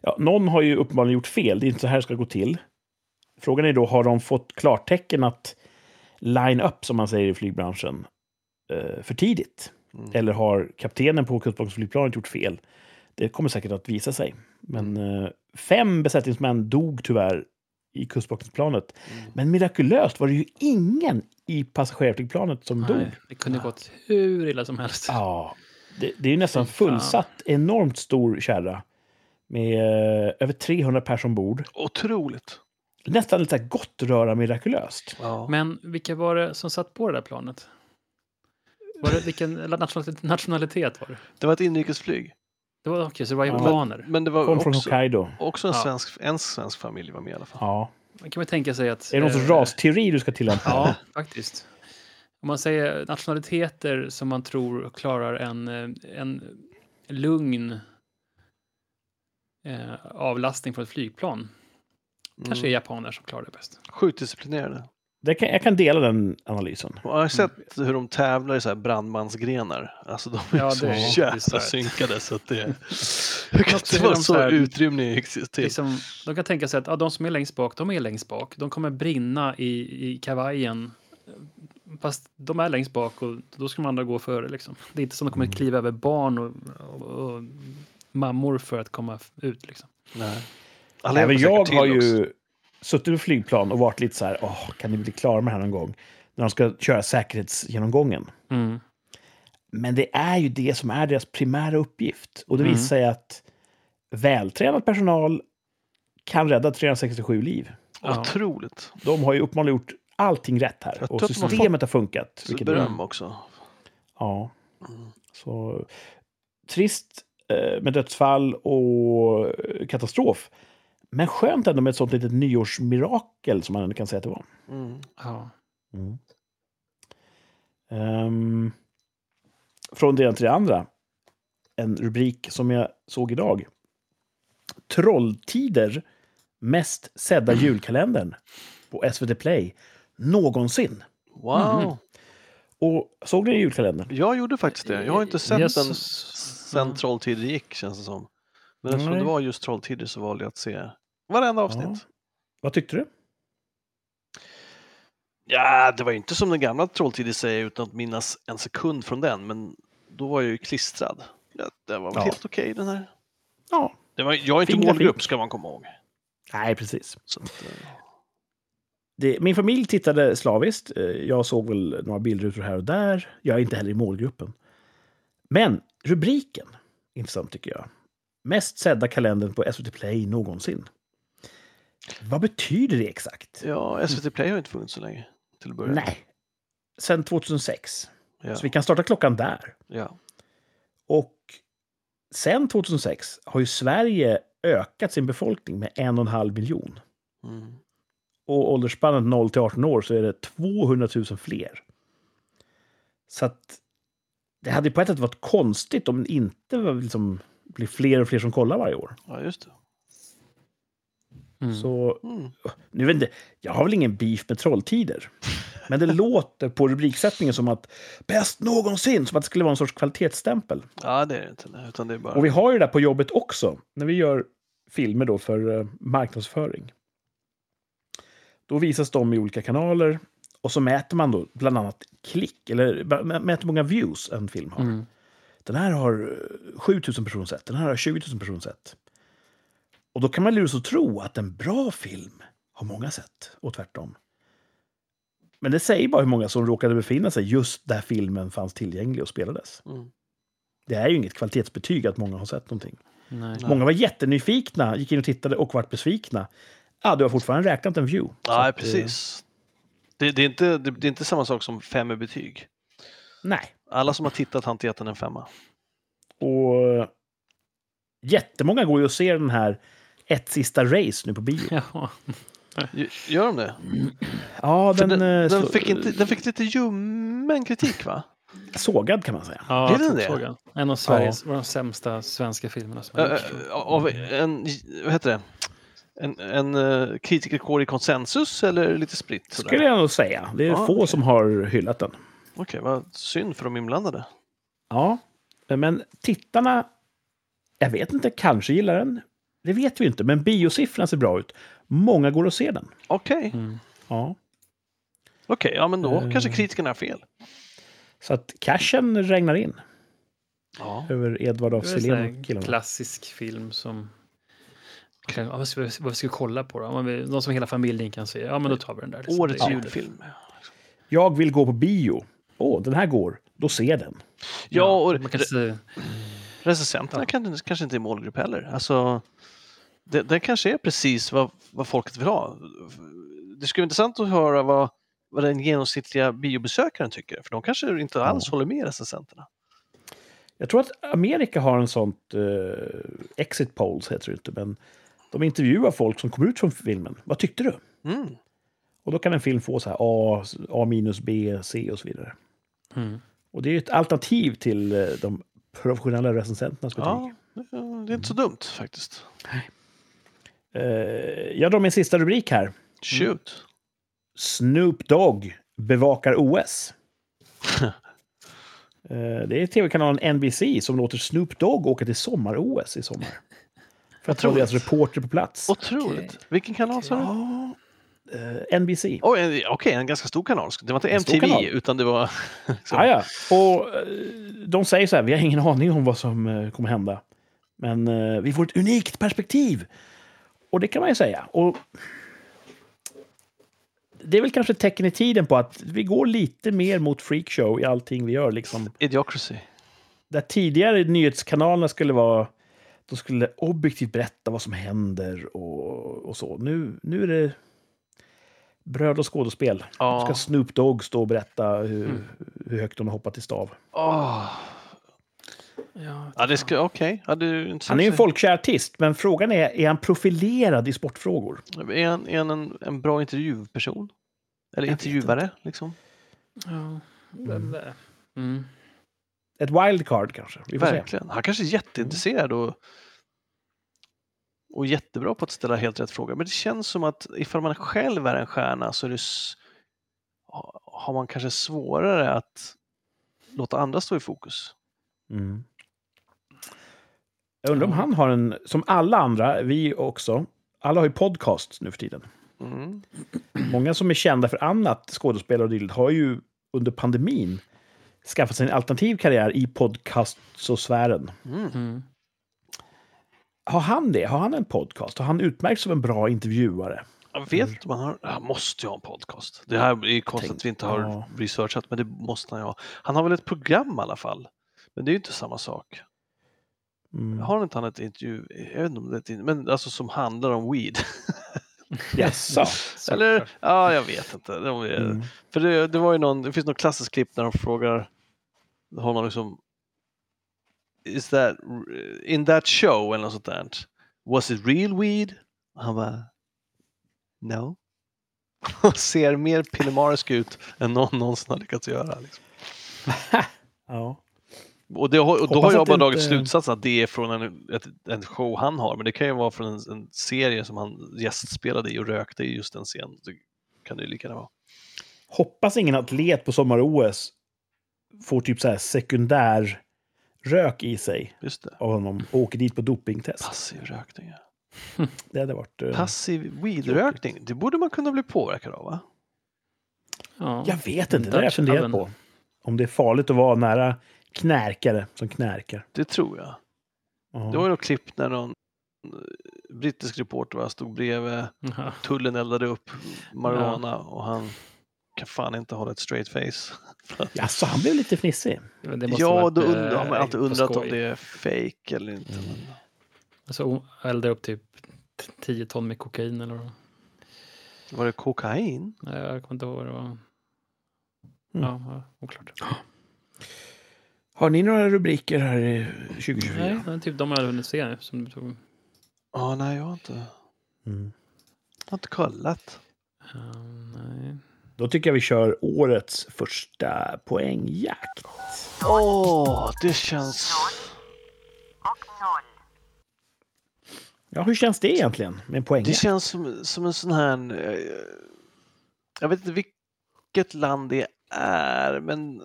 Ja, någon har ju uppenbarligen gjort fel. Det är inte så här det ska gå till. Frågan är då, har de fått klartecken att line up, som man säger i flygbranschen, eh, för tidigt? Mm. Eller har kaptenen på Kustbevakningsflygplanet gjort fel? Det kommer säkert att visa sig. Men Mm. eh, fem besättningsmän dog tyvärr i Kustbevakningsplanet. Mm. Men mirakulöst var det ju ingen i passagerarflygplanet som dog. Nej, det kunde gått hur illa som helst. Ja, det, det är ju nästan fullsatt, enormt stor kärra. Med eh, över 300 personer ombord. Otroligt! Nästan lite gott röra mirakulöst. Ja. Men vilka var det som satt på det där planet? Var det, vilken nationalitet, nationalitet var det? Det var ett inrikesflyg. Det var, okej, så det var Ja. japaner. Men det var Kom från också, Hokkaido. också en, Ja. svensk, en svensk familj var med i alla fall. Ja. Man kan man tänka sig att... Är det någon eh, rasteori du ska tillämpa? Ja, faktiskt. Om man säger nationaliteter som man tror klarar en, eh, en lugn eh, avlastning från ett flygplan. Kanske är Mm. japaner som klarar det bäst. Sjukt disciplinerade. Det kan, jag kan dela den analysen. Och jag har sett hur de tävlar i så här brandmansgrenar. Alltså de är Ja, så det är jävla synkade så att det... Hur kan det vara så här- utrymning existerar? Liksom, de kan tänka sig att ja, de som är längst bak, de är längst bak. De kommer brinna i, i kavajen. Fast de är längst bak och då ska de andra gå före. Liksom. Det är inte som de kommer Mm. kliva över barn och, och, och mammor för att komma ut. Liksom. Nej. Alla Även jag har till också. ju suttit i flygplan och varit lite så här, åh, kan ni bli klara med det här någon gång? När de ska köra säkerhetsgenomgången. Mm. Men det är ju det som är deras primära uppgift. Och det Mm. visar sig att vältränad personal kan rädda 367 liv. Ja. Otroligt. De har ju uppenbarligen gjort allting rätt här. Och systemet har funkat. Vilket beröm också. Ja. Mm. Så trist eh, med dödsfall och eh, katastrof. Men skönt ändå med ett sånt litet nyårsmirakel som man ändå kan säga att det var. Mm. Ja. Ehm, från det ena till det andra. En rubrik som jag såg idag. Trolltider mest sedda julkalendern på SVT Play någonsin. Wow. Mhm. Och såg ni julkalendern? Jag gjorde faktiskt det. Jag har inte sett Jesus. den sen Trolltider gick känns det som. Men eftersom Nej. det var just Trolltider så valde jag att se varenda avsnitt. Ja. Vad tyckte du? Ja, det var ju inte som den gamla Trolltider säger utan att minnas en sekund från den, men då var jag ju klistrad. Ja, det var väl Ja. helt okej den här. Ja. Det var, jag är inte Fin målgrupp grafik. ska man komma ihåg. Nej, precis. Så att, eh, Det, min familj tittade slaviskt. Eh, Jag såg väl några bildrutor här och där. Jag är inte heller i målgruppen. Men rubriken, intressant tycker jag. Mest sedda kalendern på SVT Play någonsin. Vad betyder det exakt? ja, SVT Play har inte funnits så länge till att börja. Nej. Sen 2006. Ja, Så vi kan starta klockan där. ja. Och sen 2006 har ju Sverige ökat sin befolkning med en och en halv miljon. Mm. Och åldersspannet 0 till 18 år så är det 200 000 fler. Så att det hade på ett sätt varit konstigt om det inte var liksom, blir fler och fler som kollar varje år. ja, just det. Mm. Så Mm. nu vet inte, jag har väl ingen beef med Trolltider. Men det låter på rubriksättningen som att bäst någonsin, som att det skulle vara en sorts kvalitetsstämpel. Ja, det är det inte. Utan det är bara... Och vi har ju det där på jobbet också, när vi gör filmer då för eh, marknadsföring. Då visas de i olika kanaler Och så mäter man då bland annat klick, eller mäter många views en film har. Mm. Den här har eh, 7000 personer sett, den här har 20 000 personer sett. Och då kan man luras att tro att en bra film har många sett, och tvärtom. Men det säger bara hur många som råkade befinna sig just där filmen fanns tillgänglig och spelades. Mm. Det är ju inget kvalitetsbetyg att många har sett någonting. Nej. Nej. Många var jättenyfikna, gick in och tittade och vart besvikna. Ja, du har fortfarande räknat en view. Nej, att, eh, precis. Det, det, är inte, det, det är inte samma sak som fem i betyg. Nej. Alla som har tittat har inte gett den en femma. Och eh, jättemånga går ju och ser den här Ett sista race nu på bio. Ja. Gör de det? Ja, den, den, eh, den, fick inte, den fick lite ljummen kritik va? sågad kan man säga. Ja, Är den det? såg den. En av Sveriges, var de sämsta svenska filmerna som har ö, gjorts. Av en, vad heter det? En, en uh, kritikerkår i konsensus eller lite spritt? sådär? Skulle jag nog säga. Det är Ja, få okej. som har hyllat den. Okej, vad synd för de inblandade. Ja, men tittarna, jag vet inte, kanske gillar den. Det vet vi inte, men biosiffrorna ser bra ut. Många går och ser den. Okej, Mm. Ja. okej, ja men då Eh. kanske kritikerna har fel. Så att cashen regnar in Ja. över Edvard af Det är en sån Sillén och killarna. klassisk film som... Ja, vad, ska vi, vad ska vi kolla på då? Någon som hela familjen kan se. Ja, men då tar vi den där. liksom. Årets är- julfilm. Jag vill gå på bio. Åh, den här går. Då ser den. Ja, och man kan se, recensenterna kan, kanske inte är målgrupp heller. Alltså, det, det kanske är precis vad, vad folket vill ha. Det skulle vara intressant att höra vad, vad den genomsnittliga biobesökaren tycker, för de kanske inte alls håller med recensenterna. Jag tror att Amerika har en sånt eh, exit polls, heter det inte, men de intervjuar folk som kommer ut från filmen. Vad tyckte du? Mm. Och då kan en film få så här A, A minus, B, C och så vidare. mm. Och det är ju ett alternativ till eh, de professionella recensenternas betyg. Ja, det- är inte så dumt faktiskt. Eh, jag drar min sista rubrik här. Shoot. Snoop Dogg bevakar OS. Eh, det är tv-kanalen NBC som låter Snoop Dogg åka till sommar-OS i sommar. För att vara deras reporter på plats. Otroligt. Okej. Vilken kanal sa du? Ja, eh, NBC. En- Okej, en ganska stor kanal. Det var inte En MTV, utan det var... Ja, ja. Och eh, de säger så här, vi har ingen aning om vad som eh, kommer hända. Men eh, vi får ett unikt perspektiv. Och det kan man ju säga. Och det är väl kanske ett tecken i tiden på att vi går lite mer mot freakshow i allting vi gör. Liksom. Idiocracy. Där tidigare nyhetskanalerna skulle vara... De skulle objektivt berätta vad som händer och, och så. Nu, nu är det bröd och skådespel. Ja. Nu ska Snoop Dogg stå och berätta hur, Mm. hur högt de har hoppat i stav. Åh. Ja, Ja, det ska... Okej. Ja, det är intressant. Han är ju en folkkär artist, men frågan är, är han profilerad i sportfrågor? Är han, är han en, en bra intervjuperson? Eller Jag intervjuare, liksom? ja. Mm. Mm. Ett wildcard kanske? Vi får se. Verkligen. Han kanske är jätteintresserad och, och jättebra på att ställa helt rätt frågor. Men det känns som att ifall man själv är en stjärna så det, har man kanske svårare att låta andra stå i fokus. Mm. Jag undrar om han har en, som alla andra, vi också, alla har ju podcasts nu för tiden. Mm. Många som är kända för annat, skådespelare och dylikt, har ju under pandemin skaffat sig en alternativ karriär i podcastsfären. Mm. Mm. Har han det? Har han en podcast? Har han utmärkt som en bra intervjuare? Jag vet inte om han måste ju ha en podcast. Det här är konstigt Tänk- att vi inte har ja. researchat, men det måste han ju ha. Han har väl ett program i alla fall. Men det är ju inte samma sak. Mm. Har inte han ett intervju, jag vet inte om det är ett intervju, men alltså som handlar om weed? Jaså? Eller, ja, jag vet inte. De är, Mm. För det, det var ju någon, det finns något klassiskt klipp där de frågar honom liksom Is that, in that show eller något sånt där. Was it real weed? Han bara No. Och ser mer pillemarisk ut än någon någonsin har lyckats göra. Liksom. Ja. Och, det, och då Hoppas har jag bara dragit inte- slutsatsen att det är från en, ett, en show han har, men det kan ju vara från en, en serie som han gästspelade i och rökte i just den scenen. Det kan det ju lika gärna vara. Hoppas ingen atlet på sommar-OS får typ så här sekundär rök i sig Just det. av honom och åker dit på dopingtest. Passiv rökning. ja. Det hade varit... eh, Passiv weedrökning, det borde man kunna bli påverkad av va? Ja. Jag vet inte, det har jag funderat på. Om det är farligt att vara nära knärkare som knärkar. Det tror jag. Ja. Det var ju något klipp när någon eh, brittisk reporter va, stod bredvid Ja. tullen eldade upp marijuana och han kan fan inte hålla ett straight face. Jaså, han blev lite fnissig. Men det måste Ja, då eh, und- har man alltid undrat om det är fake eller inte. Mm. Men... Alltså elda upp typ 10 ton med kokain eller vad. Var det kokain? Nej, Jag kommer inte ihåg vad det var. Mm. Ja, ja, oklart. Har ni några rubriker här i 2024? Nej, det är typ de jag hade hunnit se nu. Som du tog. Ja, nej, jag har inte, jag Mm. har inte kollat. Ja, nej. Då tycker jag vi kör årets första poängjakt. Åh, det känns... Ja, hur känns det egentligen med en Det poängjakt? känns som, som en sån här... eh, Jag vet inte vilket land det är, men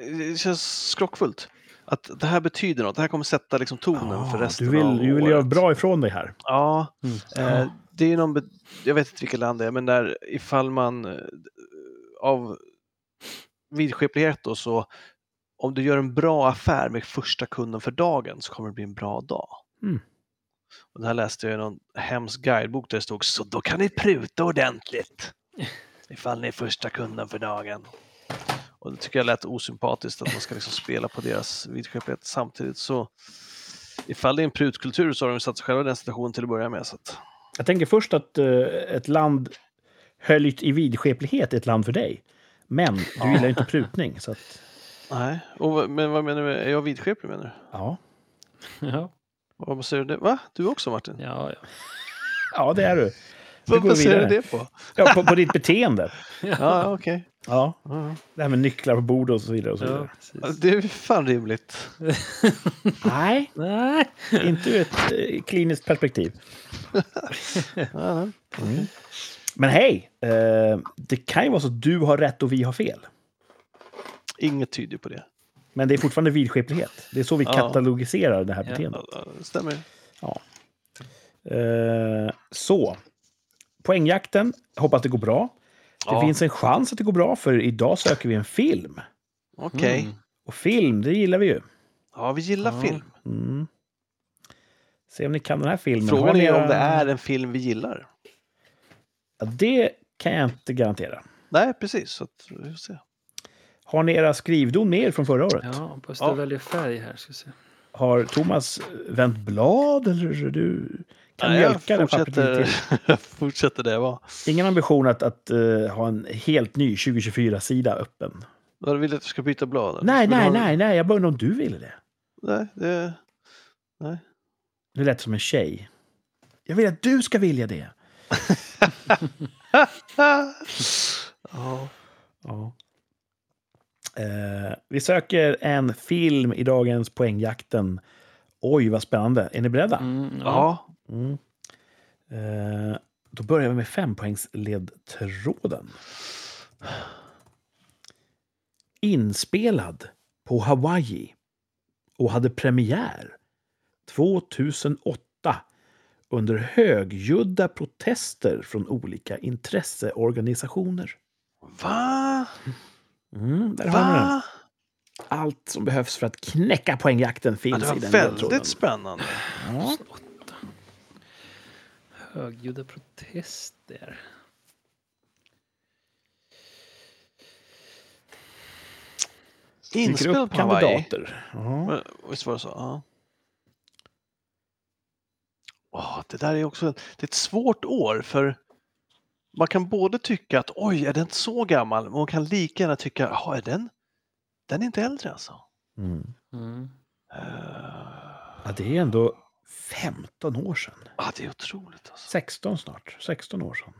det känns skrockfullt. Att det här betyder något. Det här kommer sätta liksom tonen för Ja, resten du vill, av du vill året. göra bra ifrån dig här. Ja, Mm. eh, det är någon... Jag vet inte vilket land det är, men där ifall man eh, av vidskeplighet då så om du gör en bra affär med första kunden för dagen så kommer det bli en bra dag. Mm. Och det här läste jag i någon hemsk guidebok där det stod så då kan ni pruta ordentligt ifall ni är första kunden för dagen. Och det tycker jag lät osympatiskt att man ska liksom spela på deras vidskeplighet. Samtidigt så ifall det är en prutkultur så har de satt sig själva i den situationen till att börja med. Så att, Jag tänker först att eh, ett land höljt i vidskeplighet är ett land för dig. Men du gillar ju inte prutning. Så att, nej. Och, vad- men vad menar du? Är jag vidskeplig menar du? ja. Ja, Vad säger du? det? Va? Du också Martin? ja, ja. ja, det är du. Vad säger du det på? Ja, på, på ditt beteende. Ja, ja, okej. Ja, Ja, det här med nycklar på bordet och så vidare. Och så vidare. ja. Det är fan rimligt. Nej, Nej. inte ur ett eh, kliniskt perspektiv. Mm. Men hej, eh, det kan ju vara så att du har rätt och vi har fel. Inget tyder på det. Men det är fortfarande vidskeplighet. Det är så vi Ja. katalogiserar det här beteendet. Ja, ja, Stämmer. Ja. Eh, så, poängjakten. Hoppas det går bra. Det Ja. finns en chans att det går bra, för idag söker vi en film. Okej. Mm. Och film, det gillar vi ju. Ja, vi gillar Ja. film. Mm. Se om ni kan den här filmen. Frågan är om det är en film vi gillar. Ja, det kan jag inte garantera. Nej, precis. Så att, vi får se. Har ni era skrivdon med er från förra året? Ja, att välja färg här. Ska se. Har Thomas vänt blad eller du kan Nej, jag mjölka det lite fortsätter, till? fortsätter det vara. Ingen ambition att, att eh, ha en helt ny 2024-sida öppen? Vad vill du att vi ska byta blad? Nej, du nej, ha- nej, nej, jag bara undrar om du ville det. Nej, det... Du lät som en tjej. Jag vill att du ska vilja det. ja. Ja. Eh, vi söker en film i dagens poängjakten. Oj, vad spännande. Är ni beredda? Mm, ja. Ja. Mm. Eh, då börjar vi med fempoängsledtråden. Inspelad på Hawaii och hade premiär 2008 under högljudda protester från olika intresseorganisationer. Va? Mm, där har den. Va? Allt som behövs för att knäcka poängjakten Ja, finns det i var den väldigt ledtråden. spännande. Ja. Högljudda protester. Upp på kandidater. Men, Visst var det så? Ja. Åh, det där är också det är ett svårt år för man kan både tycka att oj, är den så gammal? Men man kan lika gärna tycka, jaha, är den? Den är inte äldre alltså. Mm. Mm. Uh, Ja, det är ändå 15 år sedan. ah, det är otroligt alltså. 16 snart. 16 år sedan.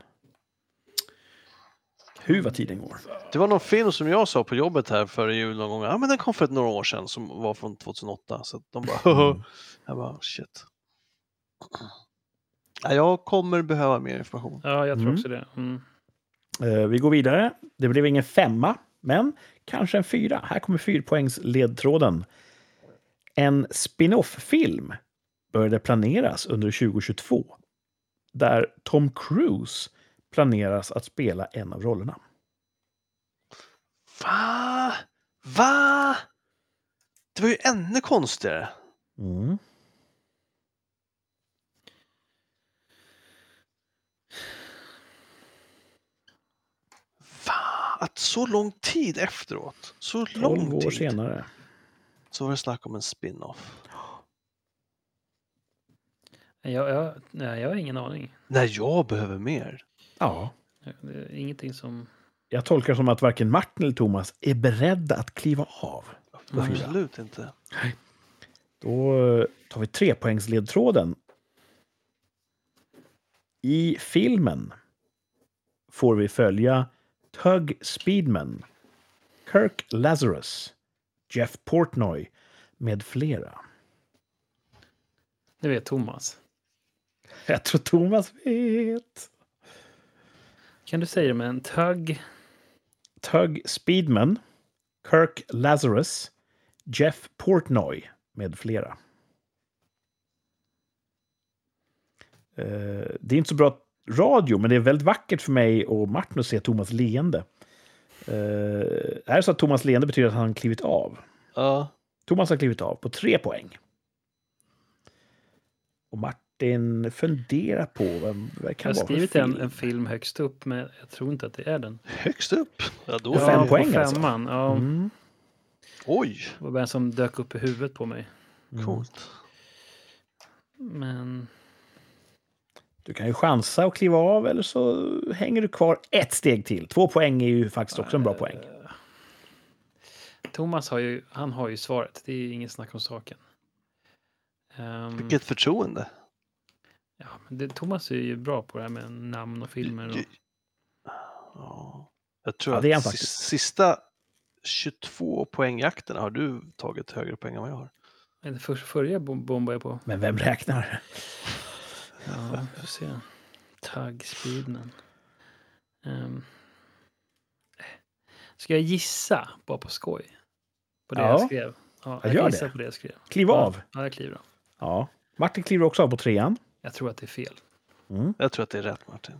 Hur vad tiden går. Det var någon film som jag sa på jobbet här före jul någon gång. Ja, men den kom för ett några år sedan som var från 2008. Så de bara, Mm. jag bara, shit. Ja, jag kommer behöva mer information. Ja, jag tror Mm. också det. Mm. Eh, vi går vidare. Det blev ingen femma, men kanske en fyra. Här kommer fyrpoängsledtråden. En spin-off-film började planeras under 2022 där Tom Cruise planeras att spela en av rollerna. Va? Det var ju ännu konstigare. Mm. Va? Att så lång tid efteråt, så 12 lång år tid, senare. så var det snack om en spin-off. Jag, jag, nej, jag har ingen aning. När jag behöver mer. Ja. Det är ingenting som... Jag tolkar det som att varken Martin eller Thomas är beredda att kliva av. Fyra. Absolut inte. Då eh, tar vi trepoängsledtråden. I filmen får vi följa Tug Speedman, Kirk Lazarus, Jeff Portnoy med flera. Det vet Thomas. Jag tror Thomas vet. Kan du säga det med en tugg? Tug Speedman, Kirk Lazarus, Jeff Portnoy med flera. Eh, Det är inte så bra radio, men det är väldigt vackert för mig och Martin att se Thomas leende. Eh, Är det så att Thomas leende betyder att han klivit av? Ja. Thomas har klivit av på tre poäng. Och Martin funderar på vem det Jag kan har vara för skrivit en, film. en film högst upp, men jag tror inte att det är den. Högst upp? Ja, då är fem poäng på alltså. femman. Ja, Mm. Oj, Det var bara en som dök upp i huvudet på mig. Mm. coolt. Men Du kan ju chansa och kliva av eller så hänger du kvar ett steg till. Två poäng är ju faktiskt också en bra poäng. Thomas har ju, han har ju svaret. Det är ingen snack om saken. Ehm, Vilket förtroende. Ja, men det, Thomas är ju bra på det här med namn och filmer. Och, Ja. Jag tror Ja, det är att sista 22 poängjakterna har du tagit högre poäng än vad jag har. eller för, förra bom- bombade jag på. Men vem räknar? Ja, vi får se. Tug Speedman. Um, ska jag gissa bara på skoj? På det Ja. jag skrev? Ja, Jag jag gör det. på det jag skrev. Kliv av. Ja, jag kliver av. Ja. Martin kliver också av på trean. Jag tror att det är fel. Mm. Jag tror att det är rätt Martin.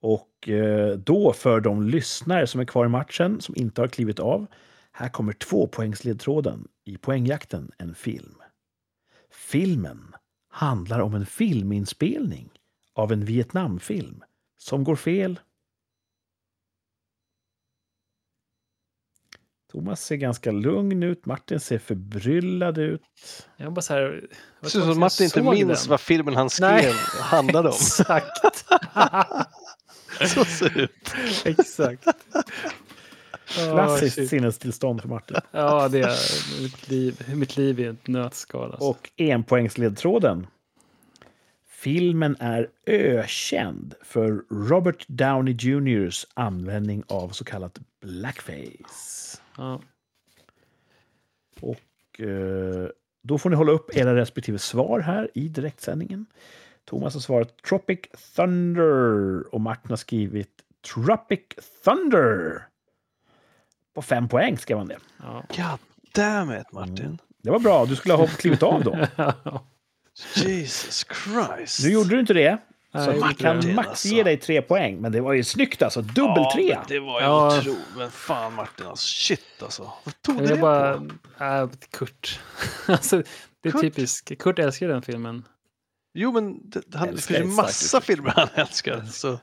Och eh, då för de lyssnare som är kvar i matchen, som inte har klivit av, här kommer tvåpoängsledtråden i poängjakten, en film. Filmen handlar om en filminspelning av en Vietnamfilm som går fel. Thomas ser ganska lugn ut, Martin ser förbryllad ut. Jag bara så här... det ser ut som sedan Martin inte minns den. vad filmen han skrev Nej. handlade om. Exakt. Så ser det ut. Exakt. Klassiskt shit. sinnestillstånd för Martin. Ja, det är mitt liv, mitt liv i ett nötskal. Alltså. Och enpoängsledtråden. Filmen är ökänd för Robert Downey Jr.s användning av så kallat blackface. Ja. Och eh, då får ni hålla upp era respektive svar här i direktsändningen. Thomas har svarat Tropic Thunder och Martin har skrivit Tropic Thunder. På fem poäng skrev han det. Ja. God damn it Martin. Det var bra, du skulle ha klivit av då. Jesus Christ. Nu gjorde du inte det. Nej, vi kan det. max Alltså. ge dig tre poäng. Men det var ju snyggt alltså. Dubbel Ja, men det var ju Ja. otroligt. Men fan Martin alltså. Shit alltså. Vad tog du Jag det bara... på? Äh, Kurt. alltså, det är Kurt? typiskt. Kurt älskar den filmen. Jo men det, han, det finns ju massa starkt filmer han älskar. Så.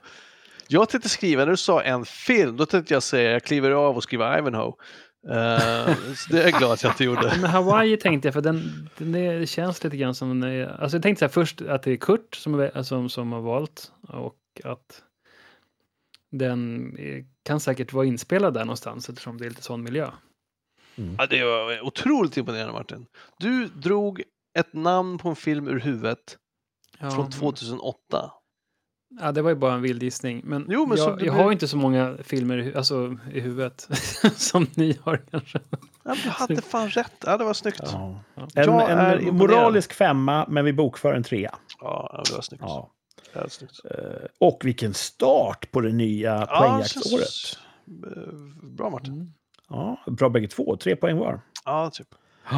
Jag tänkte skriva, när du sa en film, då tänkte jag säga jag kliver av och skriva Ivanhoe. Uh, så det är jag glad att jag inte gjorde. Men Hawaii tänkte jag, för den, den är, känns lite grann som... Den är, alltså jag tänkte så här först att det är Kurt som, som, som har valt och att den kan säkert vara inspelad där någonstans eftersom det är lite sån miljö. Ja, det var otroligt imponerande Martin. Du drog ett namn på en film ur huvudet Ja, från 2008. Ja, det var ju bara en vild gissning. Men, Jo, men jag, jag blir- har inte så många filmer i, hu- alltså, i huvudet som ni har kanske. Ja, du hade fan rätt. Ja, det var snyggt. Ja, Ja. En, en moralisk femma, men vi bokför en trea. ja det var snyggt. Ja. Det var snyggt. Eh, Och vilken start på det nya Ja, poängjaktsåret. så- eh, Bra Martin. Mm. Ja, bra bägge två. Tre poäng var. Ja, typ.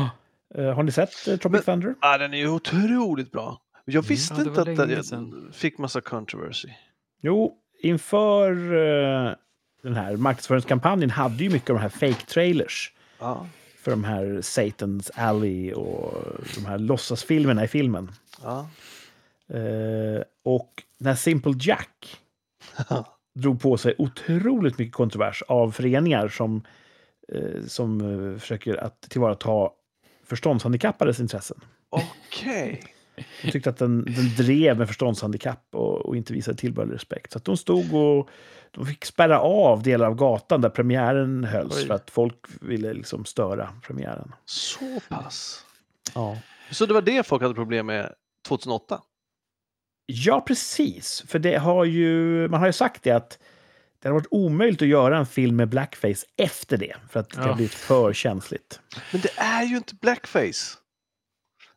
Eh, Har ni sett Tropic Men- Thunder? Ja, den är ju otroligt bra. Jag visste Ja, det inte att sedan. fick massa controversy. Jo, inför eh, den här marknadsföringskampanjen hade ju mycket av de här fake trailers. Ja, för de här Satan's Alley och de här låtsasfilmerna i filmen. ja. Eh, och när Simple Jack drog på sig otroligt mycket kontrovers av föreningar som, eh, som försöker att tillvarata förståndshandikappades intressen. Okej. De tyckte att den, den drev med förståndshandikapp och, och inte visade tillbörlig respekt. Så att de stod och de fick spärra av delar av gatan där premiären hölls Oj. för att folk ville liksom störa premiären. Så pass. Ja. Så det var det folk hade problem med 2008? Ja, precis. För det har ju, man har ju sagt det att det har varit omöjligt att göra en film med blackface efter det. För att det Ja. har blivit för känsligt. Men det är ju inte blackface.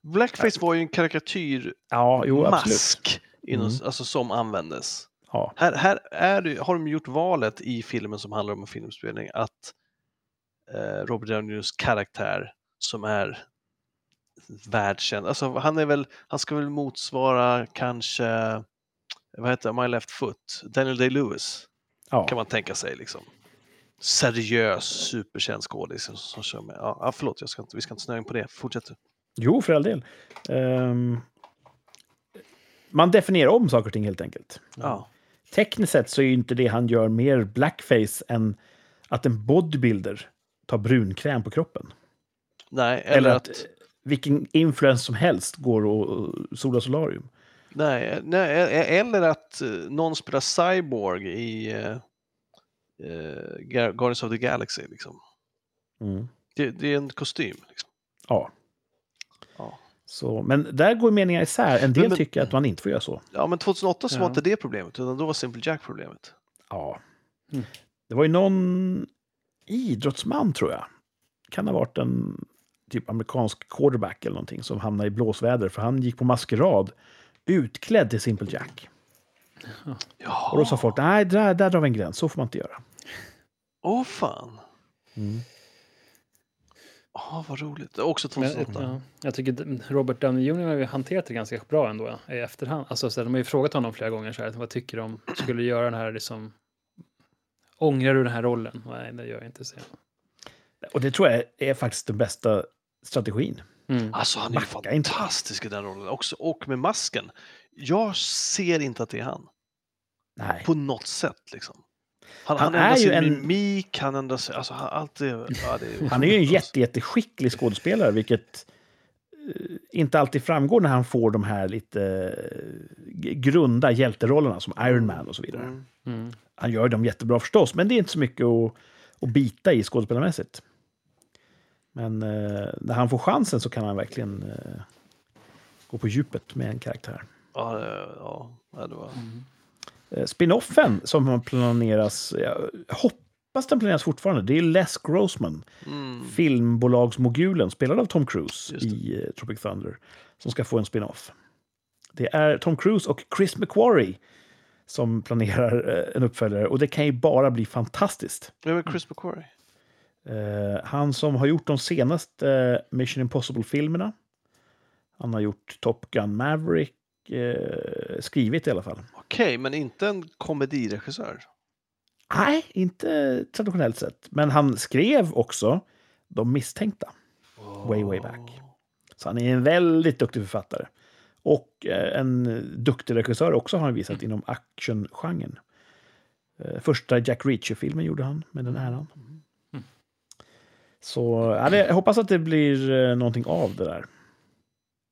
Blackface var ju en karikatyrmask Ja, jo, absolut. inom, Mm. alltså, som användes. Ja. Här, här är det, har de gjort valet i filmen som handlar om en filmspelning att eh, Robert Downey Jr.'s karaktär som är världskänd, alltså han är väl, han ska väl motsvara kanske, vad heter My Left Foot, Daniel Day-Lewis Ja. kan man tänka sig liksom. Seriös, superkänd skådis som, som kör med. Ja, förlåt, jag ska inte, vi ska inte snöa in på det. Fortsätt. Jo, för all del. Ehm, man definierar om saker och ting helt enkelt. Ja. Tekniskt sett så är ju inte det han gör mer blackface än att en bodybuilder tar brunkräm på kroppen. Nej, Eller, eller, att, att, vilken influencer som helst går och solar solarium. nej, nej, e- eller att eh, någon spelar Cyborg i Gar- Guardians of the Galaxy. Liksom. Mm. Det, det är en kostym. Liksom. Ja. Ja. Så, men där går meningar isär. En del Men- men- tycker att man inte får göra så. ja, men 2008 så Ja. var inte det problemet, utan då var Simple Jack problemet. Ja. Mm. Det var ju någon idrottsman, tror jag. Kan ha varit en typ amerikansk quarterback eller någonting som hamnade i blåsväder för han gick på maskerad utklädd till Simple Jack. Ja. Och då sa folk, nej, där, där drar vi en gräns, så får man inte göra. Åh fan! Mm. Ja, vad roligt. Också Men, 2008. ja, jag tycker Robert Downey Jr. har ju hanterat det ganska bra ändå i efterhand. Alltså, så här, de har ju frågat honom flera gånger så här, vad tycker om, skulle göra den här liksom, ångrar du den här rollen? Nej, det gör jag inte, han. Och det tror jag är faktiskt den bästa strategin. Mm. Alltså han är ju Backa inte. fantastisk i den rollen också. Och med masken. Jag ser inte att det är han. Nej. På något sätt liksom. Han, Han han, är ju en- mimik, han ändrar sig, alltså han, allt det, ja, det är Han är ju en jätte, jätteskicklig skådespelare, vilket eh, inte alltid framgår när han får de här lite eh, grunda hjälterollerna som Iron Man och så vidare. Mm. Mm. Han gör dem jättebra förstås, men det är inte så mycket att, att bita i skådespelarmässigt. Men eh, när han får chansen så kan han verkligen eh, gå på djupet med en karaktär. Ja, det- ja, ja, det var... Eh, Spinoffen som planeras, jag hoppas den planeras fortfarande, det är Les Grossman, Mm. filmbolagsmogulen, spelad av Tom Cruise i eh, Tropic Thunder, som ska få en spin-off. Det är Tom Cruise och Chris McQuarrie som planerar eh, en uppföljare och det kan ju bara bli fantastiskt. Vem är Chris McQuarrie? Eh, han som har gjort de senaste eh, Mission Impossible-filmerna. Han har gjort Top Gun Maverick, eh, skrivit i alla fall. Okej, men inte en komediregissör. Nej, inte traditionellt sett. Men han skrev också De misstänkta. Way, way back. Så han är en väldigt duktig författare. Och eh, en duktig regissör också har han visat inom actiongenren. Eh, Första Jack Reacher-filmen gjorde han med den äran. Så ja, det, jag hoppas att det blir eh, någonting av det där.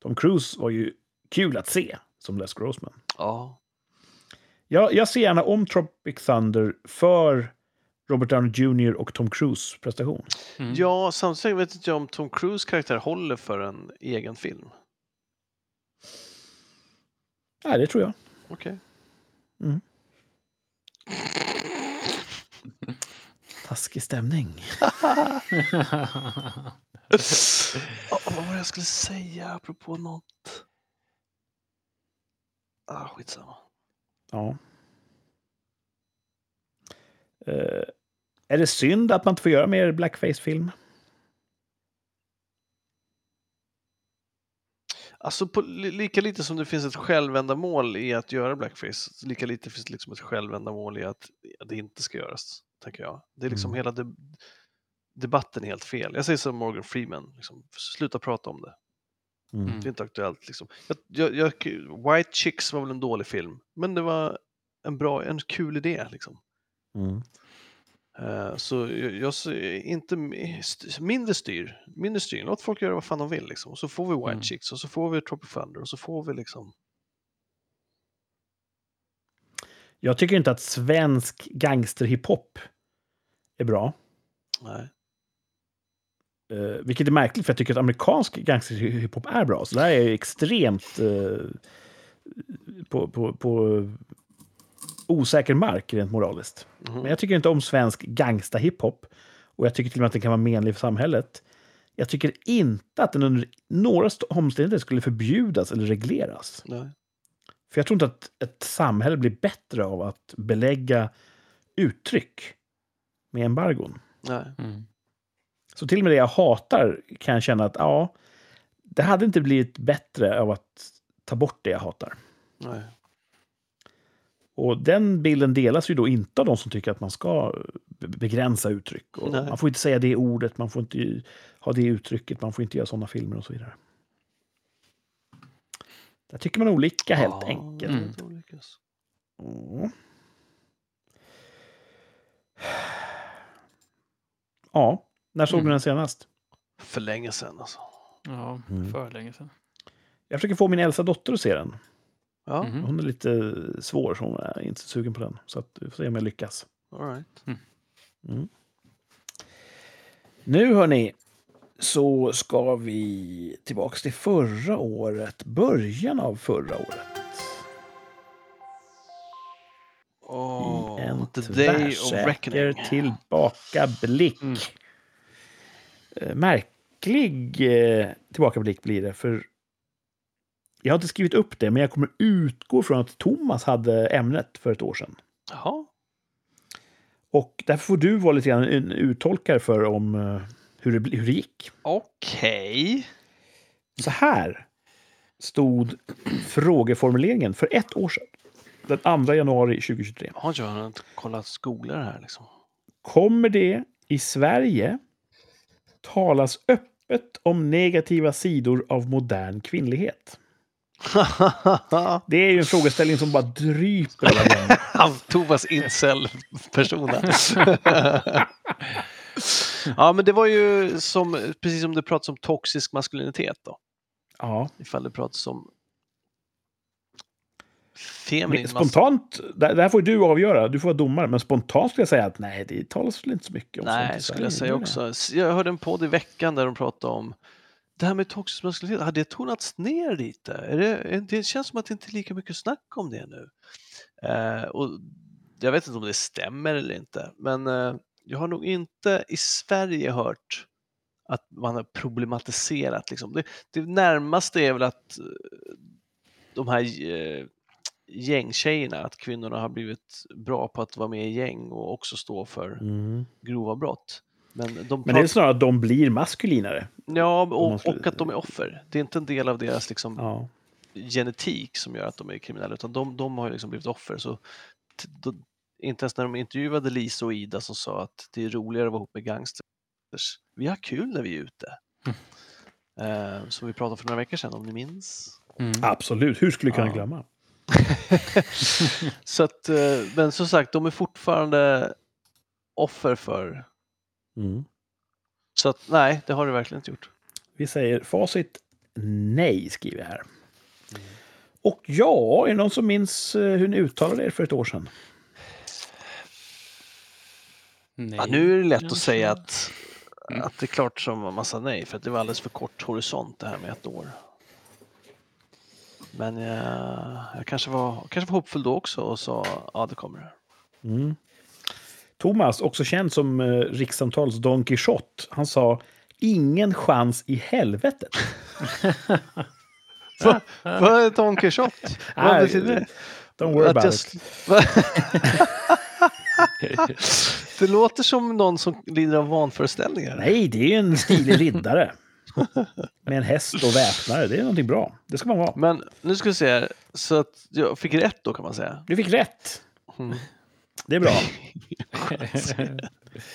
Tom Cruise var ju kul att se som Les Grossman. Ja. Jag, jag ser gärna om Tropic Thunder för Robert Downey Jr. och Tom Cruise prestation. Mm. ja, samtidigt vet inte jag om Tom Cruise karaktär håller för en egen film. Nej, det tror jag. Okej. Taskig stämning. Ja, vad var det jag skulle säga apropå något? Ah, skitsamma. Ja. Eh, är det synd att man inte får göra mer blackface-film? Alltså på, li- lika lite som det finns ett självändamål i att göra blackface, lika lite finns det liksom ett självändamål i att, det inte ska göras, tänker jag. Det är liksom Mm. hela det, debatten är helt fel. Jag säger som Morgan Freeman, liksom, sluta prata om det. Mm. Mm. Det är inte aktuellt. Liksom. Jag, jag, jag, White Chicks var väl en dålig film, men det var en bra, en kul idé. Liksom. Mm. Eh, så jag, jag ser inte mindre styr, mindre styr. Låt folk göra vad fan de vill. Liksom. Och så får vi White Mm. Chicks och så får vi Tropic Thunder och så får vi liksom... Jag tycker inte att svensk gangsterhiphop är bra. Nej. Eh, vilket är märkligt, för jag tycker att amerikansk gangsterhiphop är bra. Så det här är ju extremt eh, på, på, på osäker mark rent moraliskt. Mhm. Men jag tycker inte om svensk gangsta-hiphop. Och jag tycker till och med att den kan vara menlig för samhället. Jag tycker inte att den under några st- omständigheter skulle förbjudas eller regleras. Nej. För jag tror inte att ett samhälle blir bättre av att belägga uttryck med embargon. Nej. Mm. Så till och med det jag hatar kan jag känna att ja, det hade inte blivit bättre av att ta bort det jag hatar. Nej. Och den bilden delas ju då inte av de som tycker att man ska be- begränsa uttryck. Man får inte säga det ordet, man får inte ha det uttrycket, man får inte göra sådana filmer och så vidare. Där tycker man olika helt Ja, enkelt. Mm. Ja, när såg Mm. du den senast? För länge sedan alltså. Ja, Mm. för länge sedan. Jag försöker få min äldsta dotter att se den. Ja, Mhm. Hon är lite svår, så hon är inte så sugen på den. Så att vi får se om jag lyckas. all right. Nu hörni, så ska vi tillbaks till förra året. Början av förra året. Oh, I en tvärsäker tillbakablick. Mm. Eh, Märklig eh, tillbakablick blir det, för jag har inte skrivit upp det, men jag kommer utgå från att Thomas hade ämnet för ett år sedan. Jaha. Och därför får du vara lite grann en uttolkare för om eh, hur det, hur det gick. Okej. Så här stod frågeformuleringen för ett år sedan. Den 2 januari 2023. Har jag inte kollat skolor här liksom? Kommer det i Sverige talas öppet om negativa sidor av modern kvinnlighet? Det är ju en frågeställning som bara dryper av Tovas incel-persona. ja, men det var ju som, precis som det pratas om toxisk maskulinitet då. Ja. Ifall det pratas om feminin spontant, det här får ju du avgöra, du får vara domare, men spontant skulle jag säga att nej, det talas väl inte så mycket om sånt Nej, skulle Sverige, jag säga också. Jag hörde en podd i veckan där de pratade om det här med toxisk maskulinitet, har det tonats ner lite? Det, det känns som att det inte är lika mycket snack om det nu. Eh, och jag vet inte om det stämmer eller inte, men eh, jag har nog inte i Sverige hört att man har problematiserat. Liksom. Det, det närmaste är väl att eh, de här eh, gängtjejerna, att kvinnorna har blivit bra på att vara med i gäng och också stå för Mm. grova brott. Men, de Men det är pratar- snarare att de blir maskulinare. Ja, och, skulle- och att de är offer. Det är inte en del av deras liksom, Ja. genetik som gör att de är kriminella, utan de, de har liksom blivit offer. Så t- då, inte ens när de intervjuade Lisa och Ida som sa att det är roligare att vara ihop med gangsters. Vi har kul när vi är ute. Eh, som vi pratade för några veckor sedan, om ni minns. Mm. Absolut, hur skulle jag kunna Ja. glömma? Så att, eh, men som sagt, de är fortfarande offer för... Mm. Så att nej, det har det verkligen inte gjort. Vi säger facit nej, skriver jag här. Och ja, är det någon som minns eh, hur ni uttalade er för ett år sedan? Nej. Ja, nu är det lätt att säga att, Mm. att det är klart som en massa nej, för att det var alldeles för kort horisont det här med ett år. Men jag, jag kanske, var, kanske var hoppfull då också och sa ja, det kommer. Mm. Thomas, också känd som eh, rikssamtals Don Quixote, han sa ingen chans i helvetet. Vad är Don Quixote? Vad Nej, betyder det? Don't worry about jag it. det låter som någon som lider av vanföreställningar. Nej, det är ju en stilig riddare. Med en häst och väpnare. Det är någonting bra. Det ska man vara. Men nu ska vi se här, så att jag fick rätt då kan man säga. Du fick rätt. Mm. Det är bra.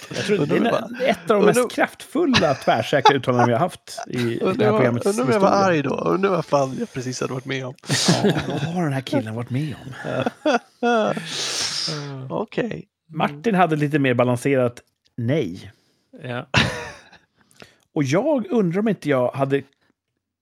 Jag tror det är ett av de mest kraftfulla tvärsäkra uttalanden vi har haft i det här Undrar programmets undrar om jag var arg då? Undrar vad fan jag precis hade varit med om. Ja, vad har den här killen varit med om? Okej. Martin hade lite mer balanserat nej. Ja. Och jag undrar om inte jag hade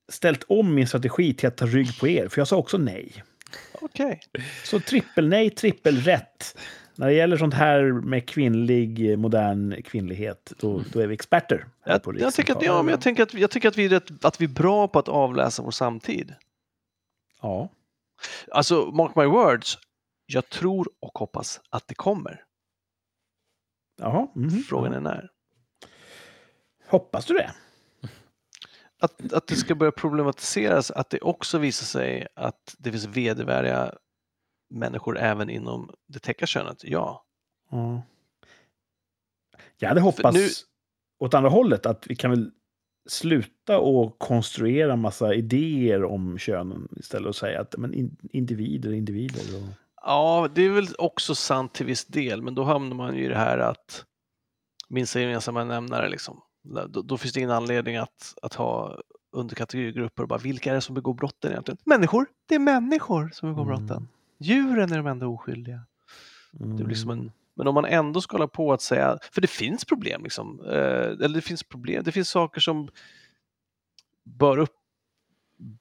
ställt om min strategi till att ta rygg på er, för jag sa också nej. Okej. Så trippel nej, trippel rätt. När det gäller sånt här med kvinnlig, modern kvinnlighet, då, då är vi experter. Jag, tycker att, Rikssamtal. ja, men jag, tänker att, jag tycker att vi, är rätt, att vi är bra på att avläsa vår samtid. Ja. Alltså, mark my words. Jag tror och hoppas att det kommer. Jaha. mhm. Frågan är när. Hoppas du det? Att, att det ska börja problematiseras, att det också visar sig att det finns vedervärdiga människor även inom det täcka könet. Ja. Ja. Jag hade hoppats nu- åt andra hållet, att vi kan väl sluta och konstruera massa idéer om könen istället och säga att men in, individer individer. Och... Ja, det är väl också sant till viss del, men då hamnar man ju i det här att minsta gemensamma nämnare liksom. Då, då finns det ingen anledning att, att ha underkategorigrupper och bara vilka är det som begår brotten egentligen? Människor! Det är människor som begår Mm. brotten. Djuren är de enda oskyldiga. Det blir som Mm. en, men om man ändå ska hålla på att säga, för det finns problem liksom, eh, eller det finns problem, det finns saker som bör, upp,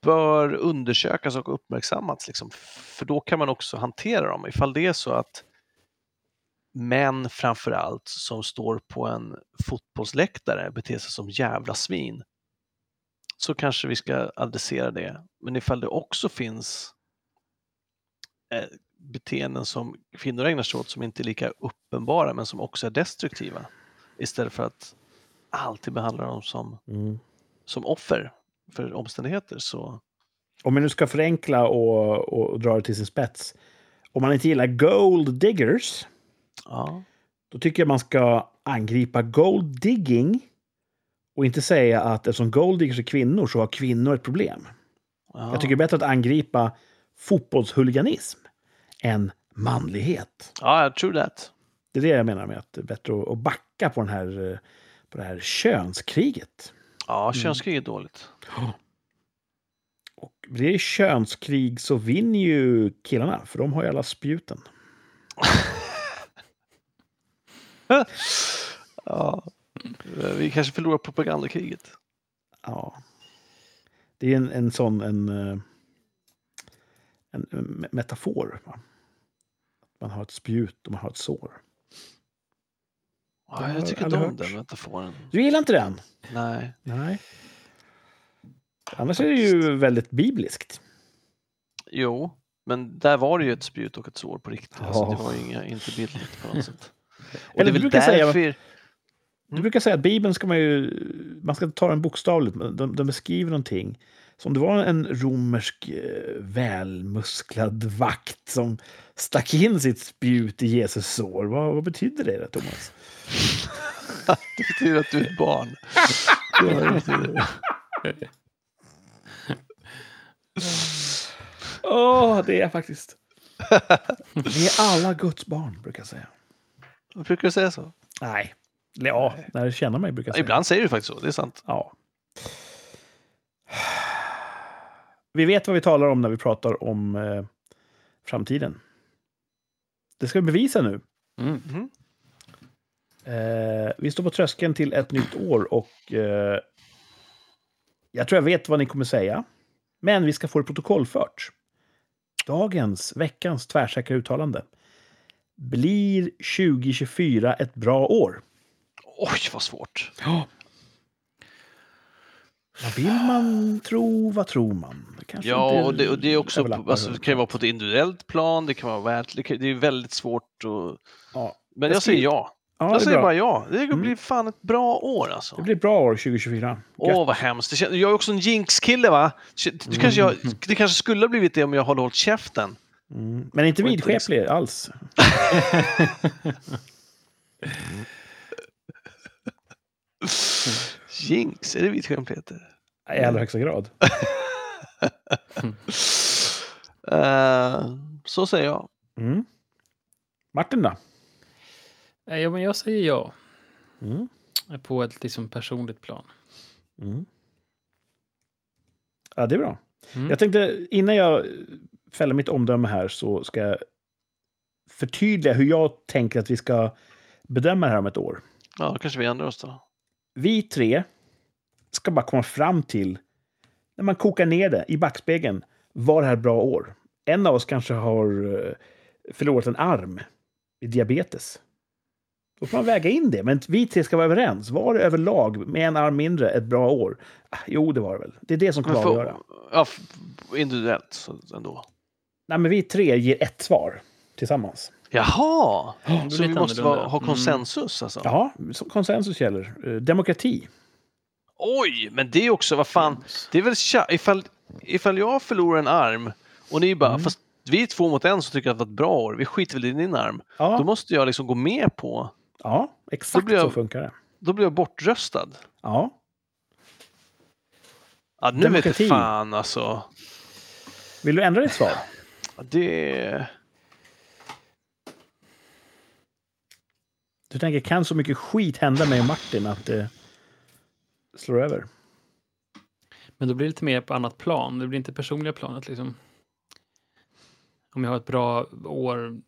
bör undersökas och uppmärksammas, liksom, för då kan man också hantera dem. Ifall det är så att män framför allt som står på en fotbollsläktare beter sig som jävla svin, så kanske vi ska adressera det. Men ifall det också finns eh, beteenden som kvinnor ägnar sig åt som inte är lika uppenbara men som också är destruktiva. Istället för att alltid behandla dem som, Mm. som offer för omständigheter. Så Om vi nu ska förenkla och, och dra det till sin spets. Om man inte gillar gold diggers, ja, då tycker jag man ska angripa gold digging och inte säga att eftersom gold diggers är kvinnor så har kvinnor ett problem. ja. Jag tycker det är bättre att angripa fotbollshuliganism än manlighet. ja, true that. Det är det jag menar med att det är bättre att- backa på, den här, på det här könskriget. Ja, könskrig är dåligt. Och blir det könskrig så vinner ju killarna, för de har ju alla spjuten. Ja. Vi kanske förlorar propagandakriget. Ja. Det är en, en sån en, eh, en, metafor. Va? Man har ett spjut och man har ett sår. Ja, jag tycker inte om hört. den metaforen. Du gillar inte den? Nej. Nej. Annars är det ju väldigt bibliskt. Jo, men där var det ju ett spjut och ett sår på riktigt. Alltså, Ja. det var ju inga, inte bildligt på något sätt. Och Eller det är du väl brukar säga- därför... Du brukar säga att Bibeln ska man ju... Man ska ta den bokstavligt. men De, de beskriver någonting. Så om det var en romersk eh, välmusklad vakt som stack in sitt spjut i Jesus sår. Vad, vad betyder det, då, Thomas? Det betyder att du är ett barn. Åh, det är jag faktiskt. Vi är alla Guds barn, brukar jag säga. Brukar du säga så? Nej. Ja, när jag känner mig brukar jag säga. Ibland säger du faktiskt så, det är sant. Ja. Vi vet vad vi talar om när vi pratar om eh, framtiden. Det ska vi bevisa nu. Mm. Mhm. Eh, vi står på tröskeln till ett nytt år och eh, jag tror jag vet vad ni kommer säga. Men vi ska få det protokollfört. Dagens, veckans tvärsäkra uttalande. Blir 2024 ett bra år? Oj, vad svårt. Ja. Vad vill man tro? Vad tror man? Det kanske Ja, och det, och det är också, alltså, det kan ju vara på ett individuellt plan, det kan vara värt, det, det är väldigt svårt att... Ja. Men Jag jag säger ja. Ja, det, jag säger bra. bara ja. Det kommer Mm. fan ett bra år alltså. det blir ett bra år 2024. Åh, vad hemskt. Det kän- jag är också en jinx-kille, va? Du kanske jag, det kanske skulle ha blivit det om jag hade hållit käften. Mm. Men inte vidskeplig alls. Jinx, är det vitskärmpeter? I allra högsta grad. Uh, så säger jag. Mm. Martin då? Eh, Ja, men jag säger ja. Mm. På ett liksom personligt plan. Mm. Ja, det är bra. Mm. Jag tänkte, innan jag fäller mitt omdöme här så ska jag förtydliga hur jag tänker att vi ska bedöma det här om ett år. Ja, då kanske vi ändrar oss då. Vi tre ska bara komma fram till, när man kokar ner det i backspegeln, var det här bra år? En av oss kanske har eh, förlorat en arm i diabetes. Då får man väga in det. Men vi tre ska vara överens. Var det överlag, med en arm mindre, ett bra år? Ah, Jo, det var det väl. Det är det som kommer att avgöra. ja, individuellt ändå. Nej, men vi tre ger ett svar tillsammans. Jaha! Är Så vi måste vara, ha Mm. konsensus alltså? Ja, konsensus gäller. Eh, Demokrati. Oj, men det är också, vad fan, det är väl tja, ifall, ifall jag förlorar en arm och ni bara, Mm. fast vi är två mot en som tycker att det var ett bra år, vi skiter väl i din arm. Då Ja, måste jag liksom gå med på, ja exakt blir jag- så funkar det. då blir jag bortröstad. Ja, Ja, nu Demokrati. vet fan alltså. vill du ändra ditt svar? Det... Du tänker, kan så mycket skit hända mig och Martin att det slår över? Men då blir det lite mer på annat plan. Det blir inte personliga planet liksom. Om jag har ett bra år,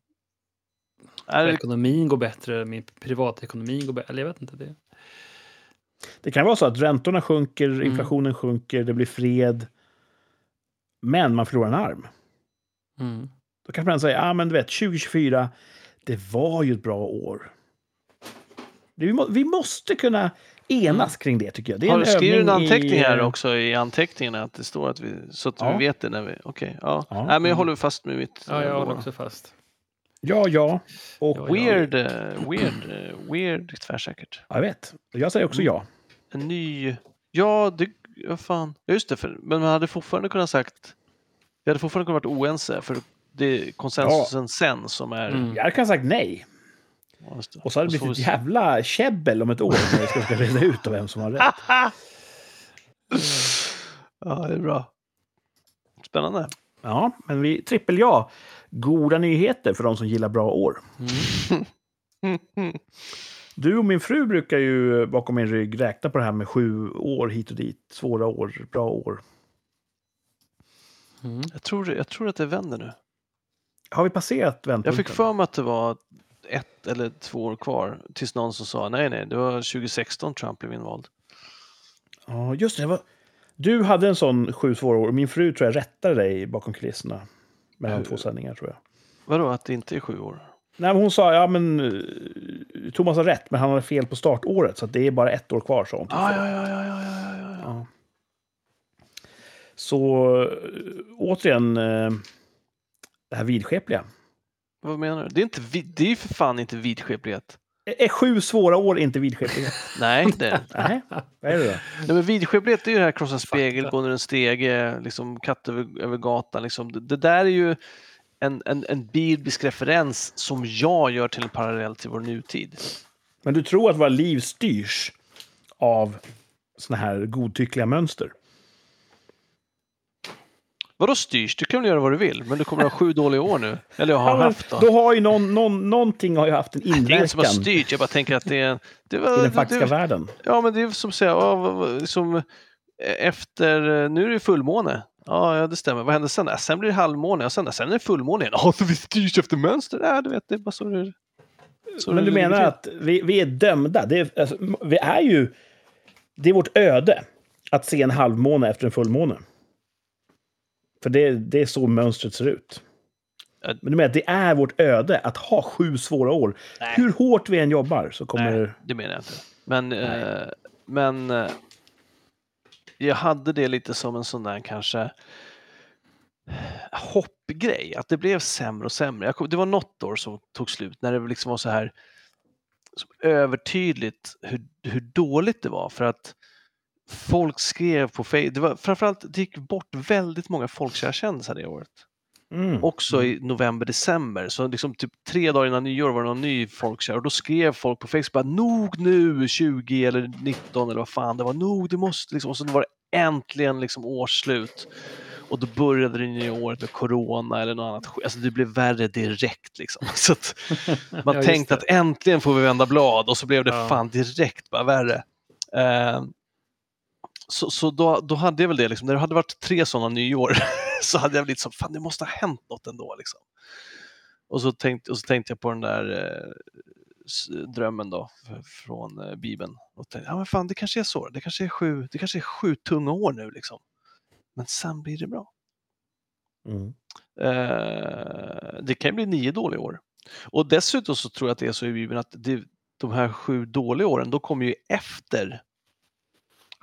Är det ekonomin går bättre, min privatekonomi går bättre. Eller jag vet inte. Det. Det kan vara så att räntorna sjunker, Mm. inflationen sjunker, det blir fred. Men man förlorar en arm. Mm. Då kanske man säger, ja ah, men du vet, 2024, det var ju ett bra år. Vi, må, vi måste kunna enas kring det tycker jag. Det är har du skrivit en anteckning i, här också i anteckningarna att det står att vi, så att Ja. vi vet det när vi, okej, ja. Ja. Nej men jag Mm. håller fast med mitt. Ja, jag eh, håller också fast. Ja, ja. Och Ja, ja. Weird, eh, weird, eh, weird tvärsäkert. jag vet. Jag säger också ja. En ny, ja, det, ja fan, just det, för, men man hade fortfarande kunnat sagt, vi hade fortfarande kunnat vara oense för det är konsensusen sen som är, Mm. Jag hade kunnat sagt nej. Ja. Och så hade det blivit vi ett jävla käbbel om ett år när vi ska försöka reda ut vem som har rätt. Ja, det är bra. Spännande. Ja, men vi trippel ja. Goda nyheter för de som gillar bra år. Du och min fru brukar ju bakom min rygg räkna på det här med sju år hit och dit. Svåra år, bra år. Mm. Jag, tror, jag tror att det vänder nu. Har vi passerat Jag vändpunkten? fick för mig att det var ett eller två år kvar tills någon som sa nej, nej, det var 2016 Trump blev invald. Ja, just det. Var... Du hade en sån sju svåra år och min fru tror jag rättade dig bakom kulisserna. Mellan två sändningar tror jag. Vadå att det inte är sju år? Nej, men hon sa, ja men eh, Thomas har rätt, men han hade fel på startåret. Så att det är bara ett år kvar, sa hon. Ah, ja, ja, ja, ja, ja, ja, ja. Så äh, återigen, äh, det här vidskepliga. Vad menar du? Det är, inte, vid- det är ju för fan inte vidskeplighet. Är sju svåra år inte vidskeplighet? Nej, det är det inte. Nej, vad är det då? Nej, men vidskeplighet är ju det här krossa en spegel, gå under en stege, liksom katt över, över gatan. Liksom. Det, det där är ju en, en, en biblisk referens som jag gör till en parallell till vår nutid. Men du tror att våra liv styrs av såna här godtyckliga mönster? Vadå styrs? Du kan väl göra vad du vill, men du kommer att ha sju dåliga år nu. Eller jag har Ja, haft då. då har ju någon, någon, någonting har ju haft en Det är inget som har inverkan styrt, jag bara tänker att det är... Det i var, den faktiska det, världen. Ja, men det är som att säga, ja, liksom, efter, nu är det fullmåne. Ja, ja, det stämmer. Vad händer sen? Ja, sen blir det halvmåne och sen, sen är det fullmåne igen. Ja, så vi styrs efter mönster. Ja, du vet, det är bara så det så Men du menar att vi, vi är dömda? Det är, alltså, vi är ju... Det är vårt öde att se en halvmåne efter en fullmåne. För det, det är så mönstret ser ut. Men du menar det är vårt öde att ha sju svåra år. Nej. Hur hårt vi än jobbar så kommer... Nej, det menar jag inte. Men, eh, men eh, jag hade det lite som en sån där kanske hoppgrej, att det blev sämre och sämre. Kom, det var något år som tog slut när det liksom var så här övertydligt hur, hur dåligt det var för att folk skrev på Facebook, det var framförallt, det gick bort väldigt många folkkära kändisar det året Mm. också i november, december. Så liksom typ tre dagar innan nyår var det någon ny folkkär och då skrev folk på Facebook bara nog nu 20 eller 19 eller vad fan det var, nog det måste liksom. Och så var det äntligen liksom årsslut. och då började det nya året med corona eller något annat. Alltså det blev värre direkt liksom. Så man Ja, tänkte det. att äntligen får vi vända blad och så blev det Ja. fan direkt bara värre. Eh, så så då, då hade jag väl det, liksom. när det hade varit tre sådana nyår så hade jag väl lite så, fan det måste ha hänt något ändå. Liksom. Och, så tänkte, och så tänkte jag på den där eh, drömmen då från eh, Bibeln. Och tänkte, ja men fan det kanske är så, det kanske är sju, det kanske är sju tunga år nu liksom. Men sen blir det bra. Mm. Eh, det kan ju bli nio dåliga år. Och dessutom så tror jag att det är så i Bibeln att det, de här sju dåliga åren, då kommer ju efter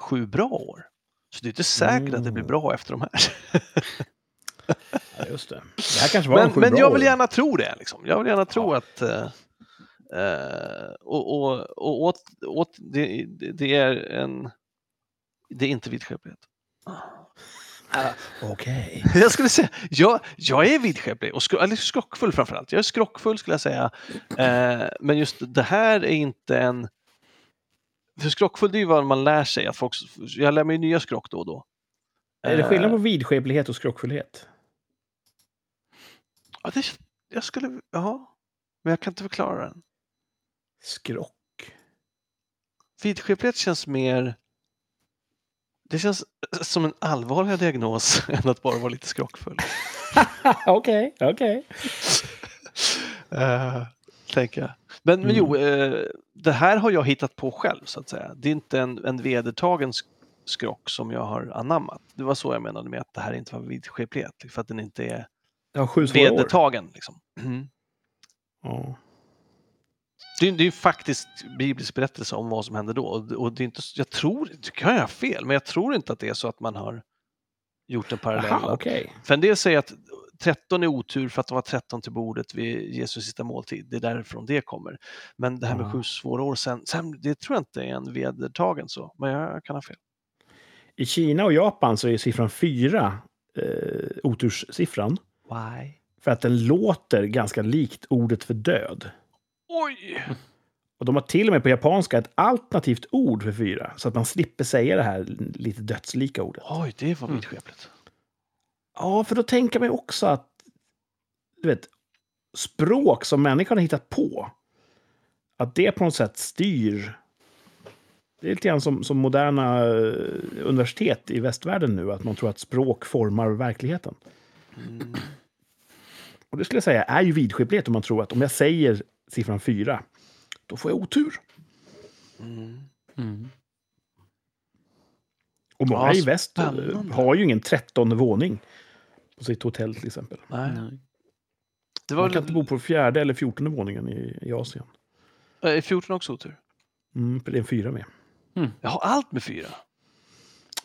sju bra år. Så det är inte säkert att det blir Mm. bra efter de här. Ja, just det. Det här kanske var en Men, sju men bra jag vill år. gärna tro det. Liksom. Jag vill gärna tro Ja. att eh, och, och, och åt, åt, det, det- är en det är inte vidskeplighet. Okej. Jag skulle säga, jag, jag är vidskeplig och skro, eller skrockfull framförallt. Jag är skrockfull skulle jag säga. Eh, men just det här är inte en... För skrockfull det är ju vad man lär sig. Att folk, jag lär mig nya skrock då och då. Är det skillnad på Eh, vidskeplighet och skrockfullhet? ja, det, jag skulle... Ja, men jag kan inte förklara den. Skrock? Vidskeplighet känns mer... Det känns som en allvarligare diagnos än att bara vara lite skrockfull. Okej, okej. Uh, tänker jag. Men, men Mm. jo, eh, det här har jag hittat på själv så att säga. Det är inte en, en vedertagen sk- skrock som jag har anammat. Det var så jag menade med att det här inte var vidskeplighet, för att den inte är år. vedertagen. Liksom. Mm. Ja. Det, är- det är ju faktiskt biblisk berättelse om vad som hände då. Och, och det är inte, jag tror, det kan jag ha fel, men jag tror inte att det är så att man har gjort en parallell. Aha, okej. För en del säger att 13 är otur för att det var 13 till bordet vid Jesus sista måltid. Det är därifrån det kommer. Men det här med sju svåra år sen, sen, det tror jag inte är en vedertagen så. Men jag kan ha fel. I Kina och Japan så är siffran fyra eh, oturssiffran. Why? För att den låter ganska likt ordet för död. Oj! Och de har till och med på japanska ett alternativt ord för fyra. Så att man slipper säga det här lite dödslika ordet. Oj, det var Mm. Ja, för då tänker man ju också att du vet, språk som människan har hittat på, att det på något sätt styr. Det är lite grann som, som moderna eh, universitet i västvärlden nu, att man tror att språk formar verkligheten. Mm. Och det skulle jag säga är ju vidskeplighet om man tror att om jag säger siffran fyra, då får jag otur. Mm. Mm. Och många Ja, i väst eh, har ju ingen trettonde våning på sitt hotell till exempel. Nej. Nej. Det var Man kan inte bo på fjärde eller fjortonde våningen i, i Asien. är 14 också otur? Mm, för det är en fyra med. Jag har allt med fyra.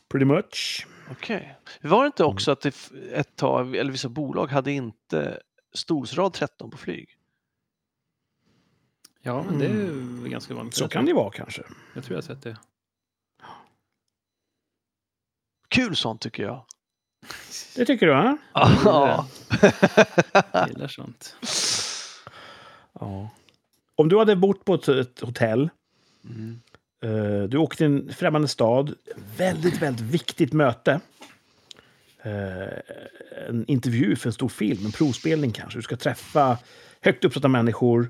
Pretty much. Okej. Var det inte Mm. också att det ett tag, eller vissa bolag hade inte stolsrad 13 på flyg? Ja, men det är ju ganska vanligt. Så kan det vara kanske. jag tror jag har sett det. Kul sånt tycker jag. Det tycker du, va? Ja. Jag gillar sånt. Ja. Om du hade bott på ett, ett hotell, Mm. eh, du åkte till en främmande stad, väldigt, väldigt viktigt möte. Eh, en intervju för en stor film, en provspelning kanske. Du ska träffa högt uppsatta människor,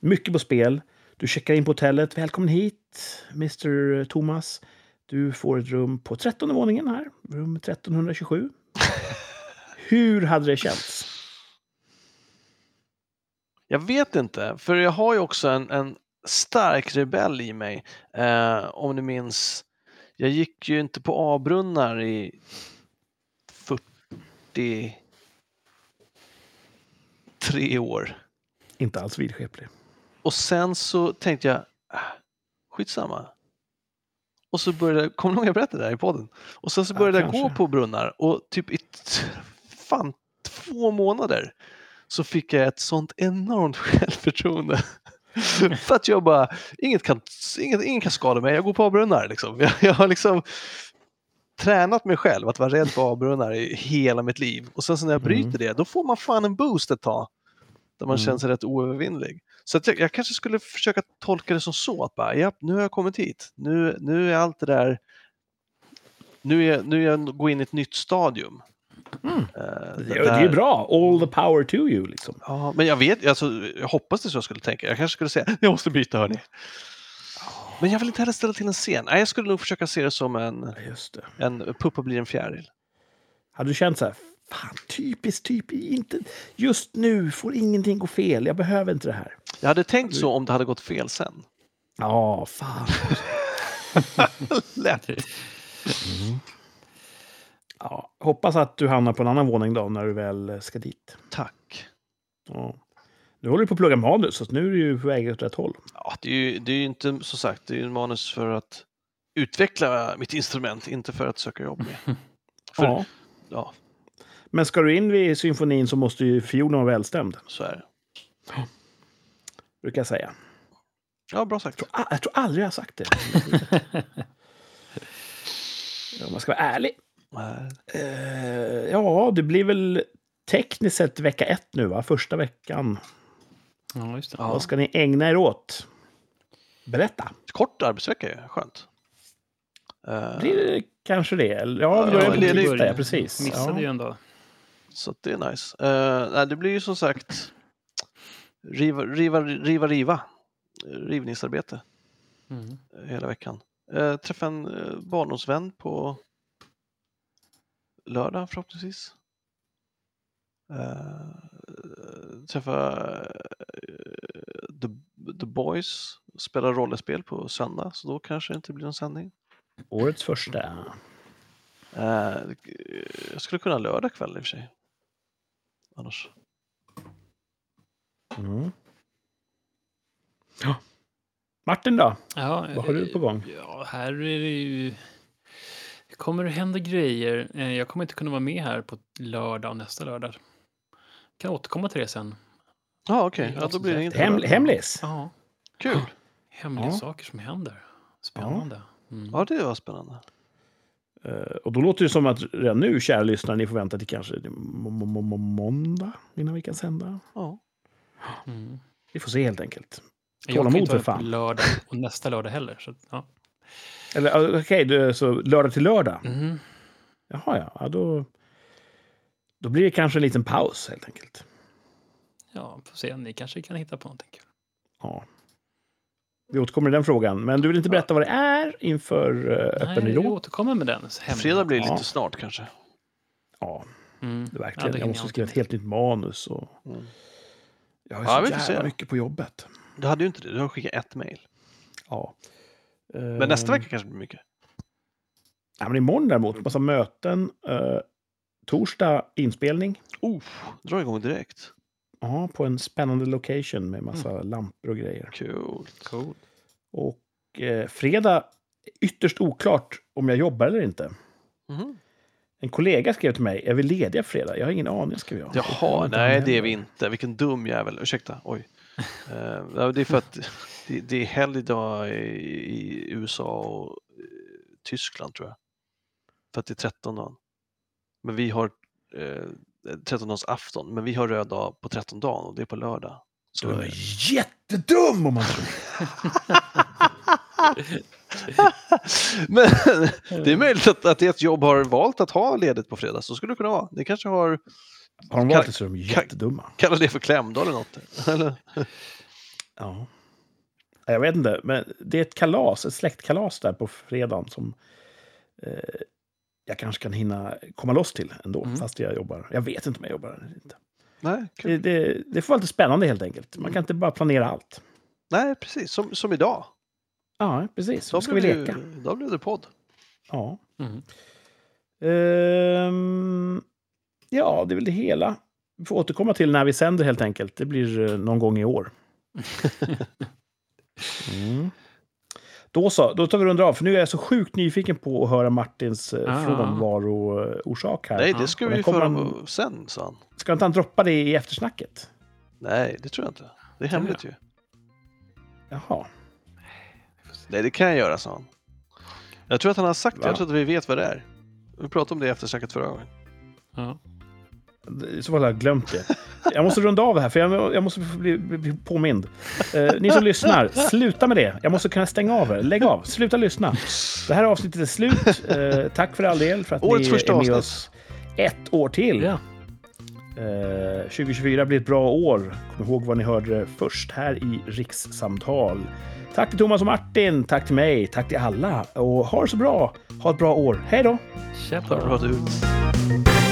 mycket på spel. Du checkar in på hotellet. Välkommen hit, Mr Thomas. Du får ett rum på 13 våningen här, rum 1327. Hur hade det känts? Jag vet inte, för jag har ju också en, en stark rebell i mig. Eh, om ni minns, jag gick ju inte på A-brunnar i 43 år. Inte alls vidskeplig. Och sen så tänkte jag, äh, skitsamma. Och så började, kommer du ihåg jag berättade det här i podden? Och sen så Ja, började jag kanske. gå på brunnar och typ i fan två månader så fick jag ett sånt enormt självförtroende. För att jag bara, inget kan, inget, ingen kan skada mig, jag går på A-brunnar liksom. Jag, jag har liksom tränat mig själv att vara rädd för A-brunnar i hela mitt liv. Och sen så när jag bryter Mm. det, då får man fan en boost ett tag. Där man Mm. känner sig rätt oövervinnlig. Så jag, jag kanske skulle försöka tolka det som så att bara, ja, nu har jag kommit hit. Nu, nu är allt det där, nu är, nu är jag går in i ett nytt stadium. Eh, Det, det är bra. All the power to you, liksom. Ja, men jag vet, alltså, jag hoppas det är så jag skulle tänka. Jag kanske skulle säga, jag måste byta hörni. Men jag vill inte heller ställa till en scen. Nej, jag skulle nog försöka se det som en, en puppa blir en fjäril. Hade du känt så här, fan, typiskt, typiskt, inte, just nu får ingenting gå fel, jag behöver inte det här. Jag hade tänkt så om det hade gått fel sen. Ja, fan. Lätt. Ja, hoppas att du hamnar på en annan våning då, när du väl ska dit. Tack. Ja. Nu håller du på att plugga manus, så nu är du ju på väg åt rätt håll. Ja, det är ju det är ju inte, som sagt, det är ju en manus för att utveckla mitt instrument, inte för att söka jobb med. För, Ja. ja, Men ska du in vid symfonin så måste ju fiolen vara välstämd, så är det. brukar jag säga. Ja, bra sagt. Ah, Jag tror aldrig jag har sagt det. Om man ska vara ärlig. Eh, ja, det blir väl tekniskt sett vecka ett nu, va? Första veckan. Ja, just det. Ja. Vad ska ni ägna er åt? Berätta. Kort arbetsvecka är skönt. Eh, Blir det kanske det? Ja, Ja, börjar det det tisdag, ja, precis. Missade ja. ju ändå. Så att det är nice. Eh, nej, det blir ju som sagt riva, riva, riva, riva. Rivningsarbete Mm. hela veckan. Uh, träffa en uh, barndomsvän på lördag förhoppningsvis. Uh, träffa eh, the, the Boys, spela rollspel på söndag, så då kanske det inte blir någon sändning. Årets första. Jag skulle kunna lördag kväll i och för sig. Annars. Mm. Ja. Martin då? Ja, Vad har du på gång? Ja, här är det ju... kommer det hända grejer. Eh, Jag kommer inte kunna vara med här på lördag och nästa lördag. Jag kan återkomma till det sen. Ja, okej. Det Ja, då blir det inget Hem, hemlis? Ja, Kul! hemliga Ja. saker som händer. Spännande. Mm. Ja, det var spännande. Eh, och då låter det som att redan nu, kära lyssnare, ni får vänta till kanske må- må- må- må- måndag innan vi kan sända. Ja. Mm. Vi får se helt enkelt. Tålamod för fan. lördag och nästa lördag heller. Så, ja. Eller okej, du, så lördag till lördag? Mhm. Jaha, ja. ja då, då blir det kanske en liten paus helt enkelt. ja, får se. Ni kanske kan hitta på någonting kul. Ja. Vi återkommer i den frågan. Men du vill inte berätta vad det är inför uh, öppen Nej, jag ridå? återkommer med den. hemliga. Fredag blir lite Ja. snart kanske. Ja, Mm. det är Ja, verkligen. det jag hinner måste jag skriva ett inte. helt nytt manus. Och... Mm. Jag har ju Ja, så vi får jävla mycket på jobbet. Du hade ju inte det, du har skickat ett mejl. Ja. Men nästa vecka kanske blir mycket. Ja, men imorgon däremot, massa möten. Eh, torsdag inspelning. Oh, dra igång direkt. Ja, på en spännande location med massa Mm. lampor och grejer. Kul. Cool. Och eh, fredag, ytterst oklart om jag jobbar eller inte. Mhm. En kollega skrev till mig, är vi lediga fredag? Jag har ingen aning, skrev jag. Jaha, nej det är vi inte. Vilken dum jävel. Ursäkta, oj. Ja, det är för att det, det är helgdag i, i USA och eh, Tyskland tror jag. För att det är 13 dagen. Men vi har eh, 13 dags afton, men vi har röd dag på 13 dagen och det är på lördag. Så Du är jättedum om man tror. Men det är möjligt att, att ert jobb har valt att ha ledigt på fredag, så skulle det kunna vara. Ni kanske har, Har de valt det så är de jättedumma. kallar det för klämdag eller något. Eller? Ja. Jag vet inte, men det är ett kalas, ett släktkalas där på fredagen som eh, jag kanske kan hinna komma loss till ändå, Mm. fast jag jobbar. Jag vet inte om jag jobbar eller inte. Nej, kul. Det, det, det får vara lite spännande helt enkelt. Man kan inte bara planera allt. Nej, precis. Som, som idag. Ja, precis. Då ska vi leka. Då blev det podd. Ja. Mm. Ehm, ja, det är väl det hela. Vi får återkomma till när vi sänder helt enkelt. Det blir eh, någon gång i år. Mm. Då så, då tar vi rundar av. För nu är jag så sjukt nyfiken på att höra Martins eh, Ah. frånvaro-orsak här. Nej, det ska vi föra han- på sen, sa han. Ska inte han droppa det i eftersnacket? Nej, det tror jag inte. Det är hemligt ju. Jaha. Nej, det kan jag göra, sa han. Jag tror att han har sagt det. Va? Jag tror att vi vet vad det är. Vi pratade om det i eftersnacket förra gången. Ja. I så fall har jag glömt det. Jag måste runda av det här, för jag, jag måste bli, bli påmind. Eh, ni som lyssnar, sluta med det. Jag måste kunna stänga av er. Lägg av. Sluta lyssna. Det här avsnittet är slut. Eh, tack för all del, för att Årets ni första är med oss ett år till. Ja. Eh, 2024 blir ett bra år. Kom ihåg vad ni hörde först här i Rikssamtal. Tack till Thomas och Martin. Tack till mig. Tack till alla. Och ha det så bra. Ha ett bra år. Hej då! Tja! rakt ut.